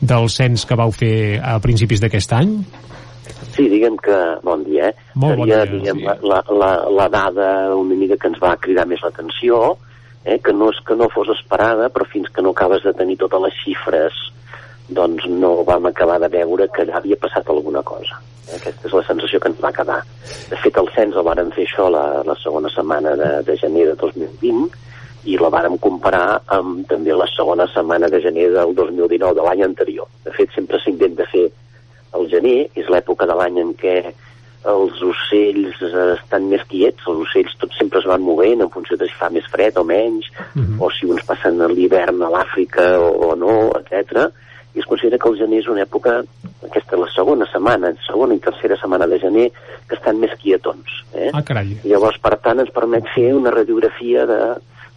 del cens que vau fer a principis d'aquest any? Sí, diguem que, bon dia, eh? Molt bon Seria, dia, diguem, sí. la, la, la, dada una mica que ens va cridar més l'atenció, eh? que no és que no fos esperada, però fins que no acabes de tenir totes les xifres, doncs no vam acabar de veure que allà havia passat alguna cosa. Aquesta és la sensació que ens va quedar. De fet, el cens el vàrem fer això la, la segona setmana de, de gener de 2020 i la vàrem comparar amb també la segona setmana de gener del 2019, de l'any anterior. De fet, sempre s'intenta fer el gener, és l'època de l'any en què els ocells eh, estan més quiets, els ocells tots sempre es van movent en funció de si fa més fred o menys, Mhm. o si uns passen l'hivern a l'Àfrica o, o no, etc. I es considera que el gener és una època, aquesta la segona setmana, segona i tercera setmana de gener, que estan més quietons. Eh? Ah, carai. Llavors, per tant, ens permet fer una radiografia de,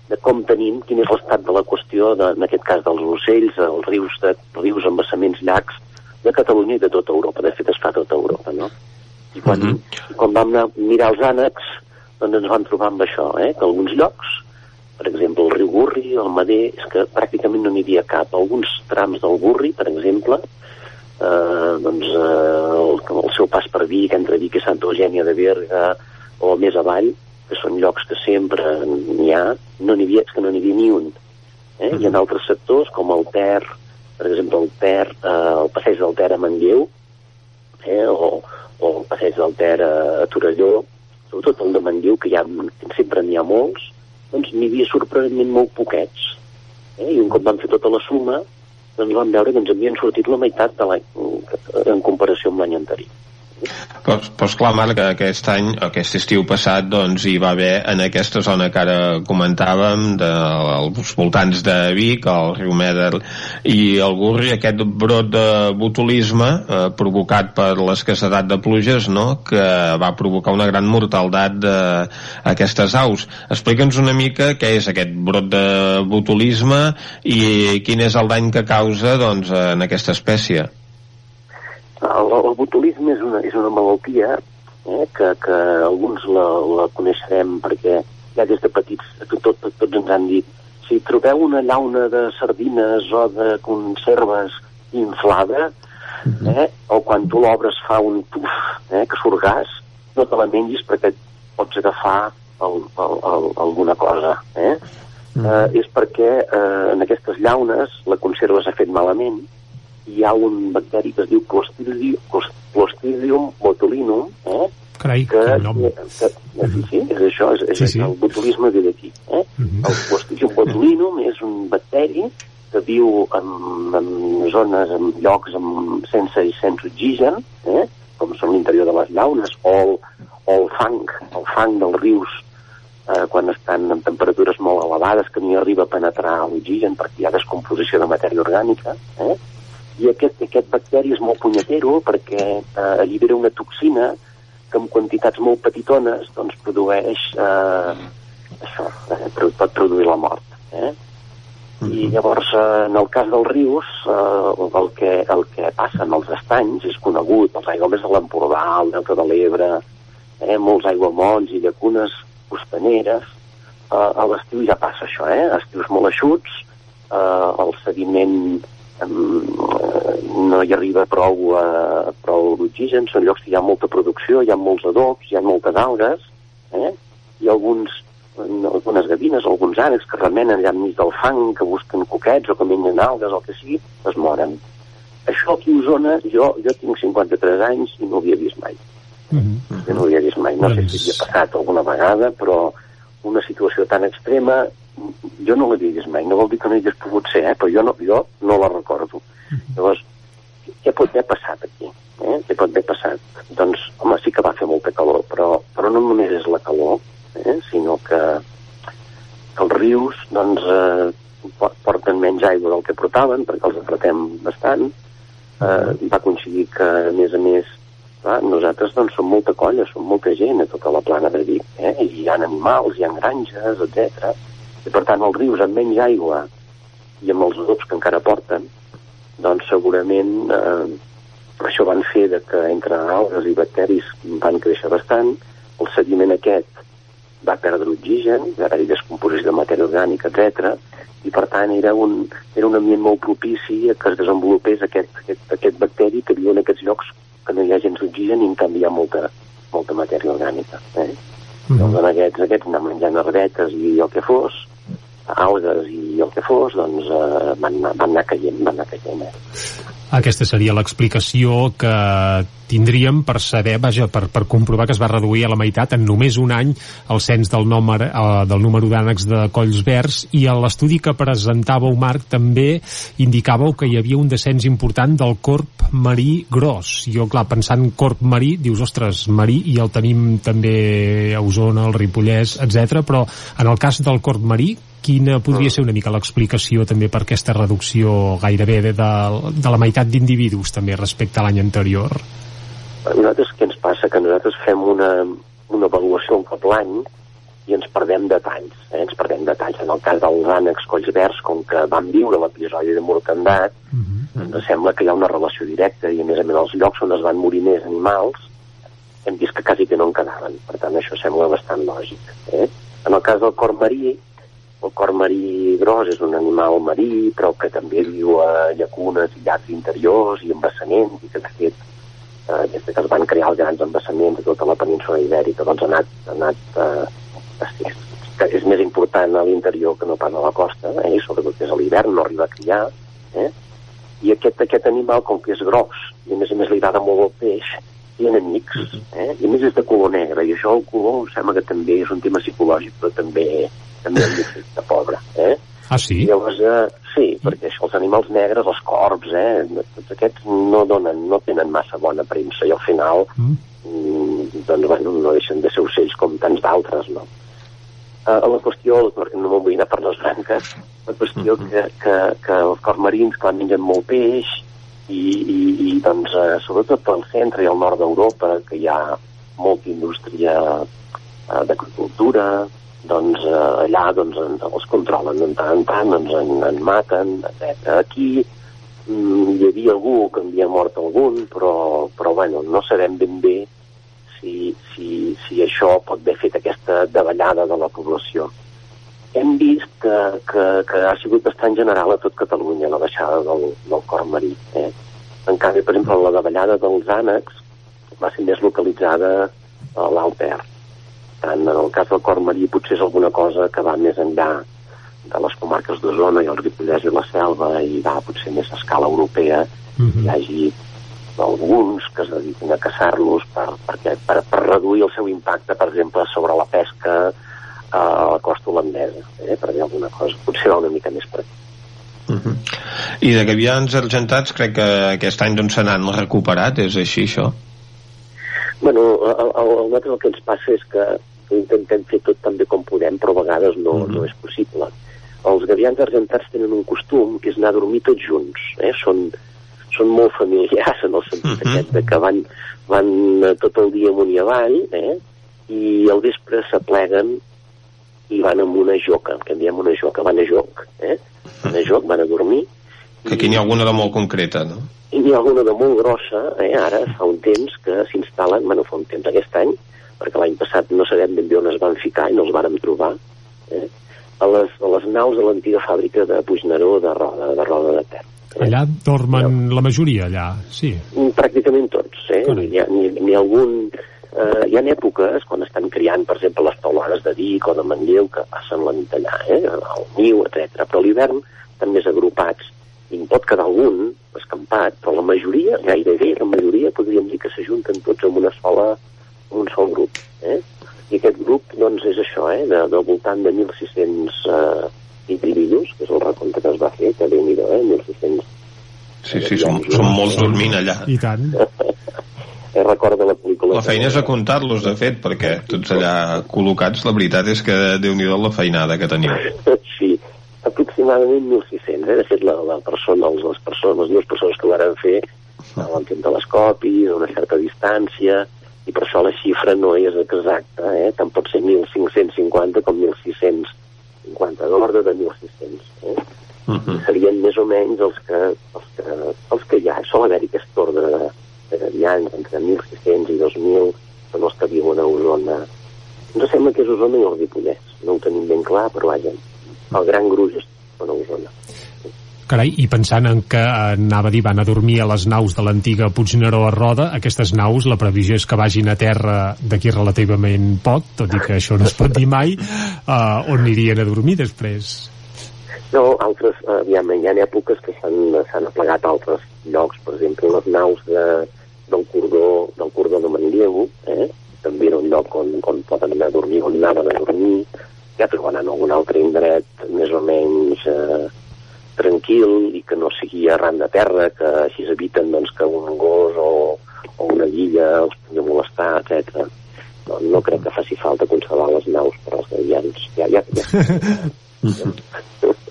de com tenim, quin és l'estat de la qüestió, de, en aquest cas dels ocells, els rius, de, rius embassaments, llacs, de Catalunya i de tota Europa. De fet, es fa tota Europa, no? I quan, Mhm. i quan vam anar a mirar els ànecs, doncs ens vam trobar amb això, eh? que alguns llocs, per exemple, el riu Gurri, el Mader, és que pràcticament no n'hi havia cap. Alguns trams del Gurri, per exemple, eh, doncs, eh, el, el seu pas per Vic, entre Vic i Santa Eugènia de Berga, o més avall, que són llocs que sempre n'hi ha, no n'hi havia, és que no n'hi havia ni un. Eh? I en altres sectors, com el Ter, per exemple, el Ter, eh, el passeig del Ter a Manlleu, eh? o, o el passeig del Ter a, a Torelló, sobretot el de Manlleu, que, hi ha, sempre n'hi ha molts, doncs n'hi havia sorprenentment molt poquets. Eh? I un cop vam fer tota la suma, doncs vam veure que ens havien sortit la meitat de l'any en comparació amb l'any anterior. Però, però esclar, Marc, aquest any, aquest estiu passat, doncs hi va haver en aquesta zona que ara comentàvem, de, voltants de Vic, el riu Meder i el Gurri, aquest brot de botulisme eh, provocat per l'escassedat de pluges, no?, que va provocar una gran mortaldat d'aquestes aus. Explica'ns una mica què és aquest brot de botulisme i quin és el dany que causa, doncs, en aquesta espècie. El, el botulisme és una, és una malaltia eh, que, que alguns la, la coneixerem perquè ja des de petits tot, tot, tots ens han dit si trobeu una llauna de sardines o de conserves inflada eh, o quan tu l'obres fa un puf eh, que surt gas no te la mengis perquè et pots agafar el, el, el, alguna cosa eh? eh, és perquè eh, en aquestes llaunes la conserva s'ha fet malament hi ha un bacteri que es diu Clostridium, Clostridium botulinum, eh? Carai, que, quin nom. que, que, sí, sí, és això, és, és Sí, sí. el botulisme ve d'aquí. Eh? El Clostridium botulinum és un bacteri que viu en, en zones, en llocs amb, sense i sense oxigen, eh? com són l'interior de les llaunes, o el, o el fang, el fang dels rius, eh, quan estan en temperatures molt elevades, que no hi arriba a penetrar l'oxigen perquè hi ha descomposició de matèria orgànica, eh? I aquest, aquest bacteri és molt punyetero perquè eh, allibera una toxina que en quantitats molt petitones doncs, produeix eh, això, eh, pot produir la mort. Eh? I llavors, eh, en el cas dels rius, eh, el, que, el que passa en els estanys és conegut, els aiguamolls de l'Empordà, el Delta de l'Ebre, eh, molts aiguamolls i llacunes costaneres, eh, a l'estiu ja passa això, eh? estius molt eixuts, eh, el sediment no hi arriba prou, eh, prou d'oxigen, són llocs que hi ha molta producció, hi ha molts adobs, hi ha moltes algues, eh? i alguns, algunes gavines, alguns ànecs que remenen allà enmig del fang, que busquen coquets o que mengen algues o el que sigui, es moren. Això aquí a Osona, jo, jo tinc 53 anys i no ho havia vist mai. Jo no ho havia vist mai. No sé si havia passat alguna vegada, però una situació tan extrema jo no l'havia vist mai. No vol dir que no hi hagués pogut ser, eh? però jo no, jo no la recordo. Llavors, què pot haver passat aquí? Eh? Què pot haver passat? Doncs, home, sí que va fer molta calor, però, però no només és la calor, eh? sinó que, que els rius doncs, eh, po- porten menys aigua del que portaven, perquè els apretem bastant. Eh, va coincidir que, a més a més, clar, nosaltres doncs, som molta colla, som molta gent a tota la plana de Vic, eh? i hi ha animals, hi ha granges, etc. I per tant, els rius amb menys aigua i amb els adobs que encara porten, doncs segurament eh, això van fer de que entre algues i bacteris van créixer bastant, el sediment aquest va perdre oxigen, haver descomposició de matèria orgànica, etc. i per tant era un, era un ambient molt propici a que es desenvolupés aquest, aquest, aquest bacteri que viu en aquests llocs que no hi ha gens d'oxigen i en canvi hi ha molta, molta matèria orgànica. Eh? Doncs en aquests, aquests anar menjant herbetes i el que fos, algues i el que fos, doncs eh, van, anar, van anar caient, van anar caient. Eh? Aquesta seria l'explicació que tindríem per saber, vaja, per, per comprovar que es va reduir a la meitat en només un any el cens del número, eh, del número d'ànecs de colls verds i a l'estudi que presentàveu, Marc, també indicàveu que hi havia un descens important del corp marí gros. Jo, clar, pensant en corp marí, dius, ostres, marí, i el tenim també a Osona, al Ripollès, etc. però en el cas del corp marí, quina podria ser una mica l'explicació també per aquesta reducció gairebé de, de, de la meitat d'individus també respecte a l'any anterior? A nosaltres què ens passa? Que nosaltres fem una, una avaluació un cop l'any i ens perdem detalls, eh? ens perdem detalls. En el cas dels ànecs colls verds, com que van viure l'episodi de mortandat, ens sembla que hi ha una relació directa i a més a més els llocs on es van morir més animals hem vist que quasi que no en quedaven. Per tant, això sembla bastant lògic. Eh? En el cas del cor marí, el cor marí gros és un animal marí, però que també viu a llacunes i llacs interiors i embassaments, i que de fet, eh, des de que es van crear els grans embassaments a tota la península ibèrica, doncs ha anat, ha anat eh, és, és més important a l'interior que no pas a la costa, eh? i sobretot és a l'hivern, no arriba a criar, eh? i aquest, aquest animal, com que és gros, i a més a més li agrada molt el peix, té enemics, eh? i a més és de color negre, i això el color em sembla que també és un tema psicològic, però també, també de fer de pobre. Eh? Ah, sí? I llavors, eh, sí, perquè això, els animals negres, els corps, eh, tots aquests no, donen, no tenen massa bona premsa, i al final, mm. doncs, bueno, no deixen de ser ocells com tants d'altres, no? Uh, la qüestió, perquè no m'ho vull anar per les branques, la qüestió que, que, que els corps marins, clar, mengen molt peix, i, i, i doncs, eh, sobretot pel centre i al nord d'Europa, que hi ha molta indústria eh, d'agricultura, doncs eh, allà doncs, en, els controlen de tant en tant, doncs en, en maten, etc. Aquí mm, hi havia algú que havia mort algun, però, però bueno, no sabem ben bé si, si, si això pot haver fet aquesta davallada de la població. Hem vist que, que, que ha sigut bastant general a tot Catalunya la baixada del, del cor marí. Eh? En canvi, per exemple, la davallada dels ànecs va ser més localitzada a l'Alt Ter. Tant en el cas del cor marí potser és alguna cosa que va més enllà de les comarques d'Osona i el Ripollès i la Selva i va potser més a escala europea Mhm. hi hagi alguns que es dediquin a caçar-los per, perquè, per, per reduir el seu impacte, per exemple, sobre la pesca a la costa holandesa, eh, per dir alguna cosa. Potser va una mica més per aquí. I de gavians argentats crec que aquest any doncs se n'han recuperat, és així això? Bueno, a, a, a nosaltres el que ens passa és que intentem fer tot tan bé com podem, però a vegades no, no és possible. Els gavians argentats tenen un costum que és anar a dormir tots junts. Eh? Són, són molt familiars en el sentit aquest de que van, van tot el dia amunt i avall eh? i al vespre s'apleguen i van amb una joca, que en diem una joca, van a joc, eh? van a joc, van a dormir Que aquí n'hi ha alguna de molt concreta, no? i n'hi ha alguna de molt grossa, eh, ara fa un temps que s'instal·len, bueno, fa un temps aquest any, perquè l'any passat no sabem ben bé on es van ficar i no els vàrem trobar, eh, a, les, a les naus de l'antiga fàbrica de Puigneró de roda, de roda de terra. Allà dormen la majoria, allà, sí. Mm, Pràcticament tots, eh? Hi ha, ni, ni algun... Eh, hi ha èpoques, quan estan criant, per exemple, les taulades de Vic o de Manlleu, que passen la nit allà, eh? al niu, etc. Però l'hivern estan més agrupats i en pot quedar algun escampat, però la majoria, gairebé la majoria, podríem dir que s'ajunten tots en una sola, en un sol grup. Eh? I aquest grup, doncs, és això, eh? de, del voltant de 1.600 eh, individus, que és el recompte que es va fer, que déu nhi eh? 1.600 Sí, sí, són, són molts dormint allà. I tant. eh, recorda la pel·lícula... La feina és a comptar-los, de fet, perquè tots allà col·locats, la veritat és que déu nhi la feinada que teniu. Sí, aproximadament 1.600. Eh? De fet, la, la persona, les, les persones, les dues persones que ho van fer anaven fent telescopi, a una certa distància, i per això la xifra no és exacta, eh? tant pot ser 1.550 com 1.650, d'ordre de 1.600. Eh? Uh -huh. Serien més o menys els que, els que, els que hi ha. Sol haver-hi aquest ordre de, de entre 1.600 i 2.000, són els que viuen a Osona. Ens sembla que és Osona i el Ripollès. No ho tenim ben clar, però vaja, el gran gruix és a Osona. Carai, i pensant en que eh, anava a dir van a dormir a les naus de l'antiga Puigneró a Roda, aquestes naus, la previsió és que vagin a terra d'aquí relativament poc, tot i que això no es pot dir mai, uh, on anirien a dormir després? No, altres, eh, aviam, hi ha èpoques que s'han s'han aplegat a altres llocs, per exemple, les naus de, del cordó del cordó de Manlleu, eh? també era un lloc on, on poden anar a dormir, on anaven a dormir, ja troben en algun altre indret més o menys eh, tranquil i que arran de terra, que així eviten doncs, que un gos o, o una guilla els pugui molestar, etc. No, no crec que faci falta conservar les naus per als gavians. Ja, ja, ja.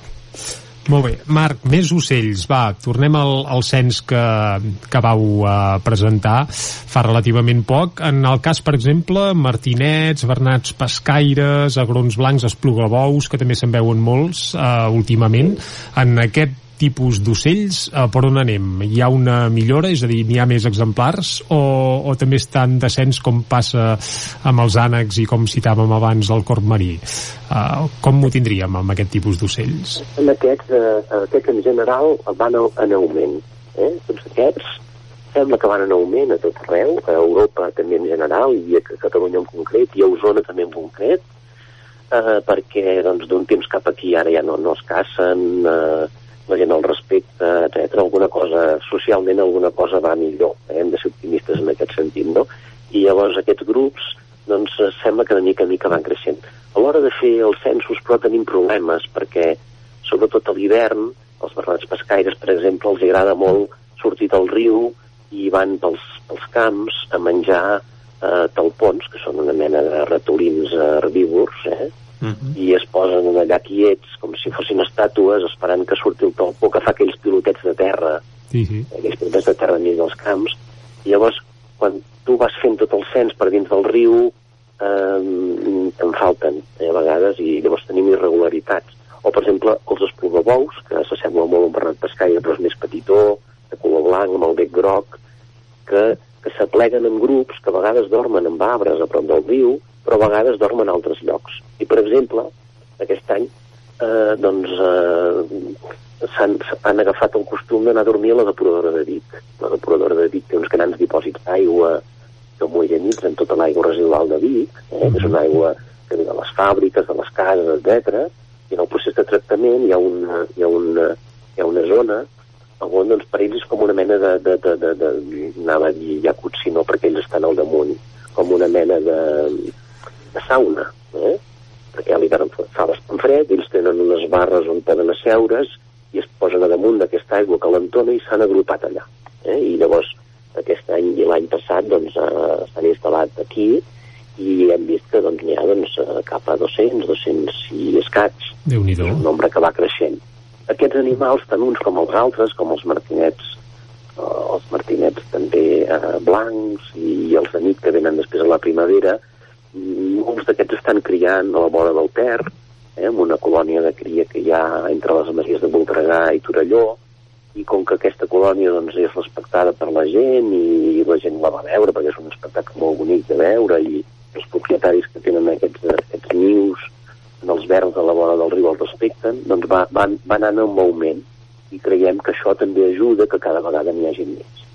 Molt bé. Marc, més ocells. Va, tornem al, al cens que, que vau uh, presentar fa relativament poc. En el cas, per exemple, martinets, bernats pescaires, agrons blancs, esplugabous, que també se'n veuen molts uh, últimament. En aquest tipus d'ocells, uh, per on anem? Hi ha una millora? És a dir, n'hi ha més exemplars? O, o també està en descens com passa amb els ànecs i com citàvem abans el corp marí? Uh, com ho tindríem amb aquest tipus d'ocells? En aquests, eh, aquests en general van en augment. Eh? Tots aquests sembla que van en augment a tot arreu, a Europa també en general, i a Catalunya en concret, i a Osona també en concret, eh, perquè doncs, d'un temps cap aquí ara ja no, no es cacen, eh, la gent el respecta, etc. Alguna cosa, socialment alguna cosa va millor, eh? hem de ser optimistes en aquest sentit, no? I llavors aquests grups, doncs, sembla que de mica en mica van creixent. A l'hora de fer els censos, però tenim problemes, perquè, sobretot a l'hivern, els bernats pescaires, per exemple, els agrada molt sortir del riu i van pels, pels camps a menjar eh, talpons, que són una mena de ratolins eh, herbívors, eh? Uh -huh. i es posen allà quiets com si fossin estàtues esperant que surti el talpó que fa aquells pilotets de terra Sí, sí. aquells pilotets de terra enmig dels camps i llavors quan tu vas fent tot el cens per dins del riu eh, en falten eh, a vegades i llavors tenim irregularitats o per exemple els esplugabous que s'assembla molt a un bernat pescaire però és més petitó, de color blanc amb el bec groc que, que s'apleguen en grups que a vegades dormen en arbres a prop del riu però a vegades dormen a altres llocs i per exemple aquest any eh, doncs eh, s'han han agafat el costum d'anar a dormir a la depuradora de Vic. La depuradora de Vic té uns grans dipòsits d'aigua que homogeneitzen tota l'aigua residual de Vic, eh, que és una aigua que ve de les fàbriques, de les cases, etc. I en el procés de tractament hi ha una, hi ha una, hi ha una zona segon, doncs per ells és com una mena de, de, de, de, de anava a dir jacuzzi, no, perquè ells estan al damunt, com una mena de, de sauna, eh? perquè a l'hivern fa bastant fred, ells tenen unes barres on poden asseure's i es posen a damunt d'aquesta aigua calentona i s'han agrupat allà. Eh? I llavors, aquest any i l'any passat, doncs, eh, instal·lat aquí i hem vist que doncs, n'hi ha doncs, eh, cap a 200, 200 i escats. déu nhi un nombre que va creixent. Aquests animals, tant uns com els altres, com els martinets, eh, els martinets també eh, blancs i els de nit que venen després a la primavera, molts d'aquests estan criant a la vora del Ter, eh, amb una colònia de cria que hi ha entre les masies de Voltregà i Torelló, i com que aquesta colònia doncs, és respectada per la gent i la gent la va veure perquè és un espectacle molt bonic de veure i els propietaris que tenen aquests, aquests nius en els verds a la vora del riu els respecten, doncs va, van, van anar en augment i creiem que això també ajuda que cada vegada n'hi hagi més.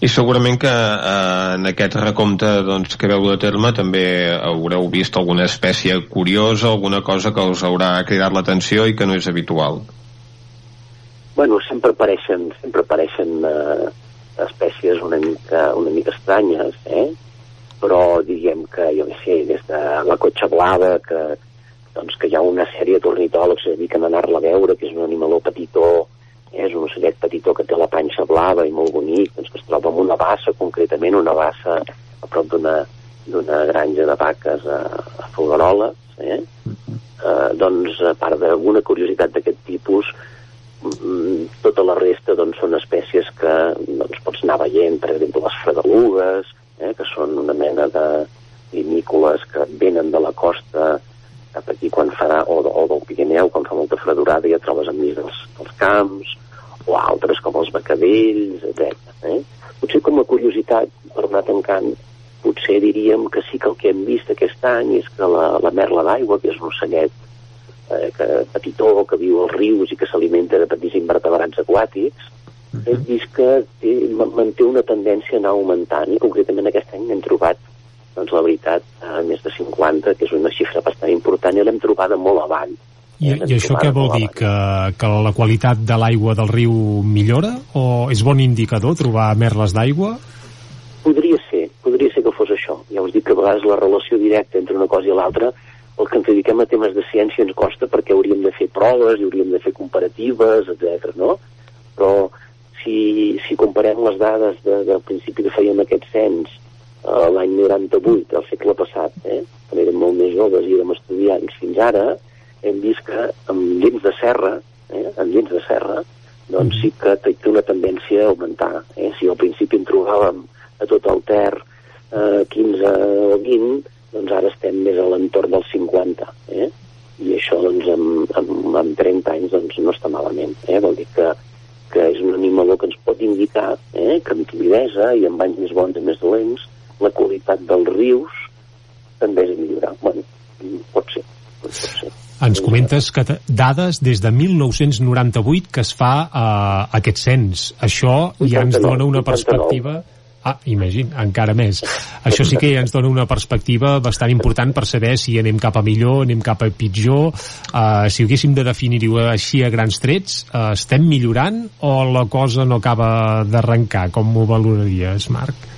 I segurament que eh, en aquest recompte doncs, que veu de terme també haureu vist alguna espècie curiosa, alguna cosa que us haurà cridat l'atenció i que no és habitual. Bueno, sempre apareixen, sempre apareixen eh, espècies una mica, una mica estranyes, eh? però diguem que, jo què sé, des de la cotxa blava, que, doncs, que hi ha una sèrie de tornitòlegs que dediquen a anar-la a veure, que és un animaló petitó, és un ocellet petitó que té la panxa blava i molt bonic, doncs, que es troba en una bassa, concretament una bassa a prop d'una d'una granja de vaques a, a Fogaroles, eh? eh, doncs, a part d'alguna curiositat d'aquest tipus, tota la resta doncs, són espècies que doncs, pots anar veient, per exemple, les fregalugues, eh, que són una mena de vinícoles que venen de la costa cap aquí quan farà, o, o del Pirineu, quan fa molta fredurada ja trobes enmig dels, dels camps, o altres com els becadells, etc. Eh? Potser com a curiositat, per anar tancant, potser diríem que sí que el que hem vist aquest any és que la, la merla d'aigua, que és un ocellet eh, que, petitó, que viu als rius i que s'alimenta de petits invertebrats aquàtics, hem vist que té, manté una tendència a anar augmentant i concretament aquest any n'hem trobat doncs la veritat, a més de 50, que és una xifra bastant important, i l'hem trobada molt avall. I, i això què vol dir? Que, que la qualitat de l'aigua del riu millora? O és bon indicador trobar merles d'aigua? Podria ser, podria ser que fos això. Ja us dic que a vegades la relació directa entre una cosa i l'altra, el que ens dediquem a temes de ciència ens costa perquè hauríem de fer proves i hauríem de fer comparatives, etc. no? Però si, si comparem les dades de, del principi que fèiem aquest cens eh, l'any 98, del segle passat, eh, quan érem molt més joves i érem estudiants, fins ara hem vist que amb llens de serra, eh, amb llens de serra, doncs sí que té una tendència a augmentar. Eh? Si al principi en trobàvem a tot el Ter eh, 15 o 20, doncs ara estem més a l'entorn dels 50. Eh? I això doncs, amb, amb, amb 30 anys doncs, no està malament. Eh? Vol dir que, que és un animaló que ens pot indicar eh, que amb timidesa i amb anys més bons i més dolents la qualitat dels rius també és millorar. Bueno, pot ser. Pot ser. Ens comentes que dades des de 1998 que es fa uh, aquest cens. Això ja ens dona una perspectiva... Ah, imagina, encara més. Això sí que ja ens dona una perspectiva bastant important per saber si anem cap a millor, anem cap a pitjor. Uh, si haguéssim de definir-ho així a grans trets, uh, estem millorant o la cosa no acaba d'arrencar? Com ho valoraries, Marc?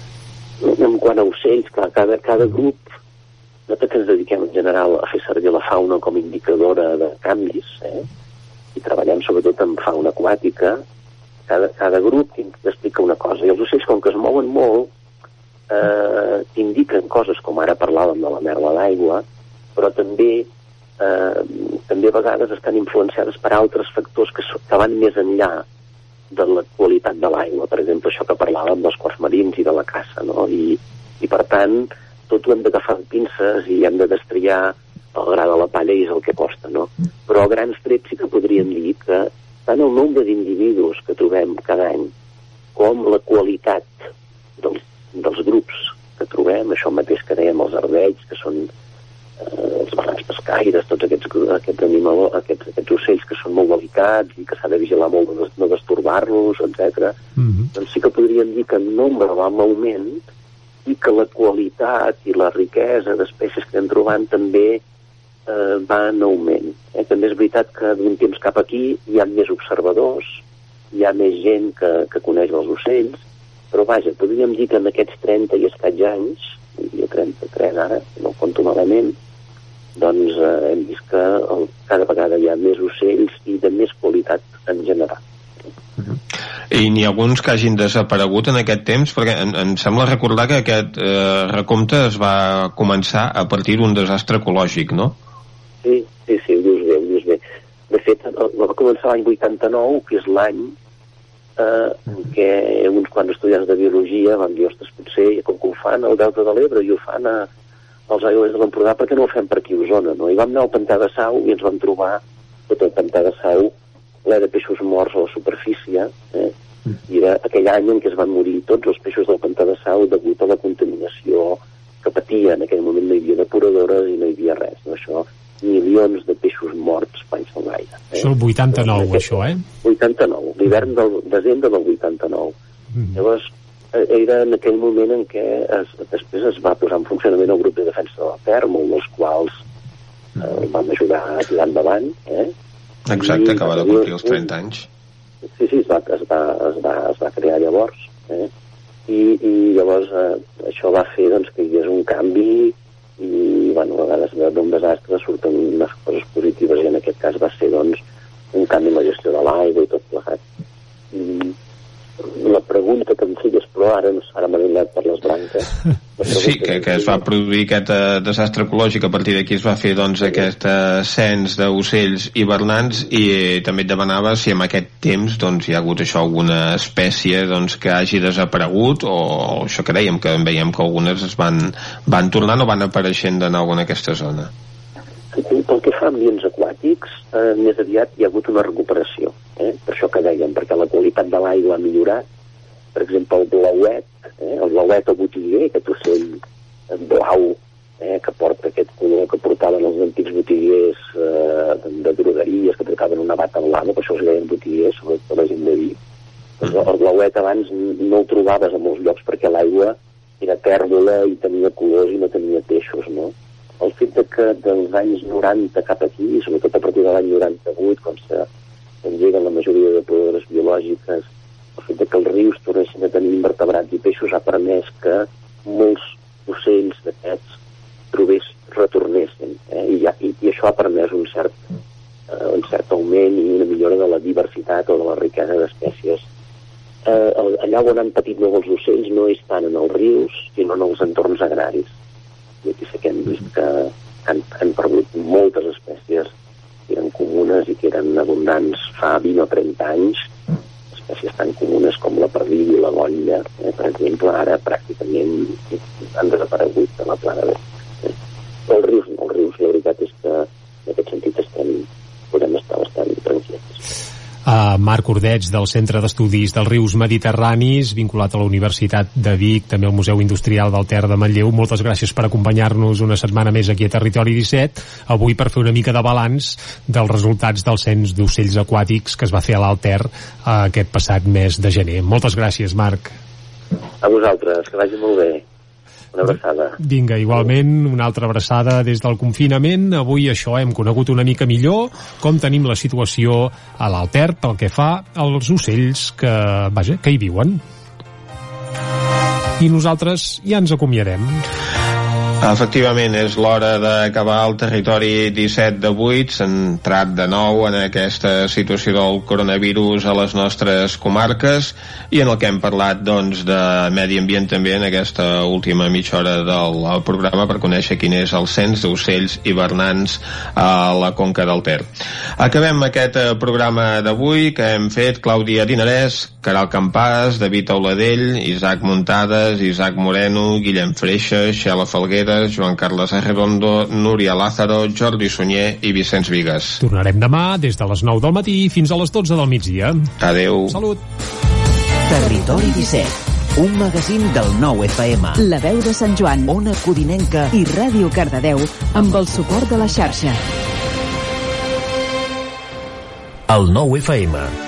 Quant a ocells, clar, cada, cada grup nosaltres que ens dediquem en general a fer servir la fauna com indicadora de canvis, eh? i treballem sobretot amb fauna aquàtica, cada, cada grup t'explica una cosa, i els ocells, com que es mouen molt, eh, t'indiquen coses com ara parlàvem de la merla d'aigua, però també eh, també a vegades estan influenciades per altres factors que, que van més enllà de la qualitat de l'aigua, per exemple, això que parlàvem dels quarts marins i de la caça, no? I, i per tant, tot ho hem d'agafar amb pinces i hem de destriar el gra de la palla i és el que costa, no? Però a grans trets sí que podríem dir que tant el nombre d'individus que trobem cada any com la qualitat dels, dels grups que trobem, això mateix que dèiem els arbeits, que són eh, els barrancs pescaires, tots aquests, aquests, animal, aquests, aquests ocells que són molt delicats i que s'ha de vigilar molt de no destorbar-los, etc. Mm -hmm. Doncs sí que podríem dir que en nombre va en augment i que la qualitat i la riquesa d'espècies que anem trobant també eh, va en augment. Eh? També és veritat que d'un temps cap aquí hi ha més observadors, hi ha més gent que, que coneix els ocells, però vaja, podríem dir que en aquests 30 i escaig anys, diria 33 ara, no ho compto malament, doncs eh, hem vist que el, cada vegada hi ha més ocells i de més qualitat en general. I n'hi ha alguns que hagin desaparegut en aquest temps, perquè em, em sembla recordar que aquest eh, recompte es va començar a partir d'un desastre ecològic, no? Sí, sí, sí, ho dius bé, ho dius bé. De fet, va començar l'any 89, que és l'any eh, en què uns quants estudiants de biologia van dir, ostres, potser, com que ho fan al Delta de l'Ebre i ho fan a, als aigües de l'Empordà, per què no ho fem per aquí a Osona, no? I vam anar al Pantà de Sau i ens vam trobar tot el Pantà de Sau ple de peixos morts a la superfície, eh? i era aquell any en què es van morir tots els peixos del Pantà de Sau degut a la contaminació que patia. En aquell moment no hi havia depuradores i no hi havia res. No? Això, milions de peixos morts panys al gaire. Eh? Això el 89, això, eh? 89, l'hivern del desembre del 89. Mm. Llavors, eh, era en aquell moment en què es, després es va posar en funcionament el grup de defensa de la Ter, molt dels quals eh, vam ajudar a tirar endavant. Eh? Exacte, I acaba de complir els 30 anys. Sí, sí, es va, es va, es va, es va crear llavors. Eh? I, I llavors eh, això va fer doncs, que hi hagués un canvi i bueno, a vegades de- d'un desastre surten unes coses positives i en aquest cas va ser doncs, un canvi en la gestió de l'aigua i tot plegat. I la pregunta que em feies, però ara, ara m'he anat per les branques. Sí, que, que es va produir aquest eh, desastre ecològic, a partir d'aquí es va fer doncs, aquest ascens d'ocells hivernants i eh, també et demanava si en aquest temps doncs, hi ha hagut això alguna espècie doncs, que hagi desaparegut o, o això que dèiem, que veiem que algunes es van, van tornant o van apareixent de nou en aquesta zona. Pel que fa a ambients aquàtics, eh, més aviat hi ha hagut una recuperació, l'aigua ha millorat. Per exemple, el blauet, eh? el blauet o botiguer, aquest ocell blau eh? que porta aquest color que portaven els antics botiguers eh, de, drogueries, que portaven una bata blava, per això els deien botiguers, sobretot la gent de vi. Doncs el blauet abans no el trobaves a molts llocs perquè l'aigua era tèrbola i tenia colors i no tenia peixos, no? el fet de que dels anys 90 cap aquí, sobretot a partir de l'any 98, quan s'engeguen la majoria de podadores biològiques, el fet que els rius tornessin a tenir invertebrats i peixos ha permès que molts ocells d'aquests trobés, retornessin. Eh? I, ja, i, I això ha permès un cert, eh, un cert augment i una millora de la diversitat o de la riquesa d'espècies. Eh, allà on han patit molt els ocells no és tant en els rius, sinó en els entorns agraris i aquí sí que hem vist que han, han perdut moltes espècies que eren comunes i que eren abundants fa 20 o 30 anys, espècies tan comunes com la perdiu i la golla, eh, per exemple, ara pràcticament han desaparegut de la plana. Eh. Els rius, no, els rius, la veritat és que en aquest sentit estem, podem estar bastant tranquils. A Marc Ordeig del Centre d'Estudis dels Rius Mediterranis, vinculat a la Universitat de Vic, també al Museu Industrial del Ter de Manlleu. Moltes gràcies per acompanyar-nos una setmana més aquí a Territori 17, avui per fer una mica de balanç dels resultats del cens d'ocells aquàtics que es va fer a l'Alter eh, aquest passat mes de gener. Moltes gràcies, Marc. A vosaltres, que vagi molt bé. Una abraçada. Vinga, igualment, una altra abraçada des del confinament. Avui això hem conegut una mica millor com tenim la situació a l'Alter pel que fa als ocells que, vaja, que hi viuen. I nosaltres ja ens acomiadem. Efectivament, és l'hora d'acabar el territori 17 de 8, centrat de nou en aquesta situació del coronavirus a les nostres comarques i en el que hem parlat doncs, de medi ambient també en aquesta última mitja hora del el programa per conèixer quin és el cens d'ocells hivernants a la Conca del Ter. Acabem aquest eh, programa d'avui que hem fet Clàudia Dinarès, Caral Campàs, David Auladell, Isaac Muntades, Isaac Moreno, Guillem Freixa, Xela Falguera, Joan Carles Arredondo, Núria Lázaro, Jordi Sunyer i Vicenç Vigues. Tornarem demà des de les 9 del matí fins a les 12 del migdia. Adeu. Salut. Territori 17, un magazín del nou FM. La veu de Sant Joan, Ona Codinenca i Ràdio Cardedeu amb el suport de la xarxa. El nou FM.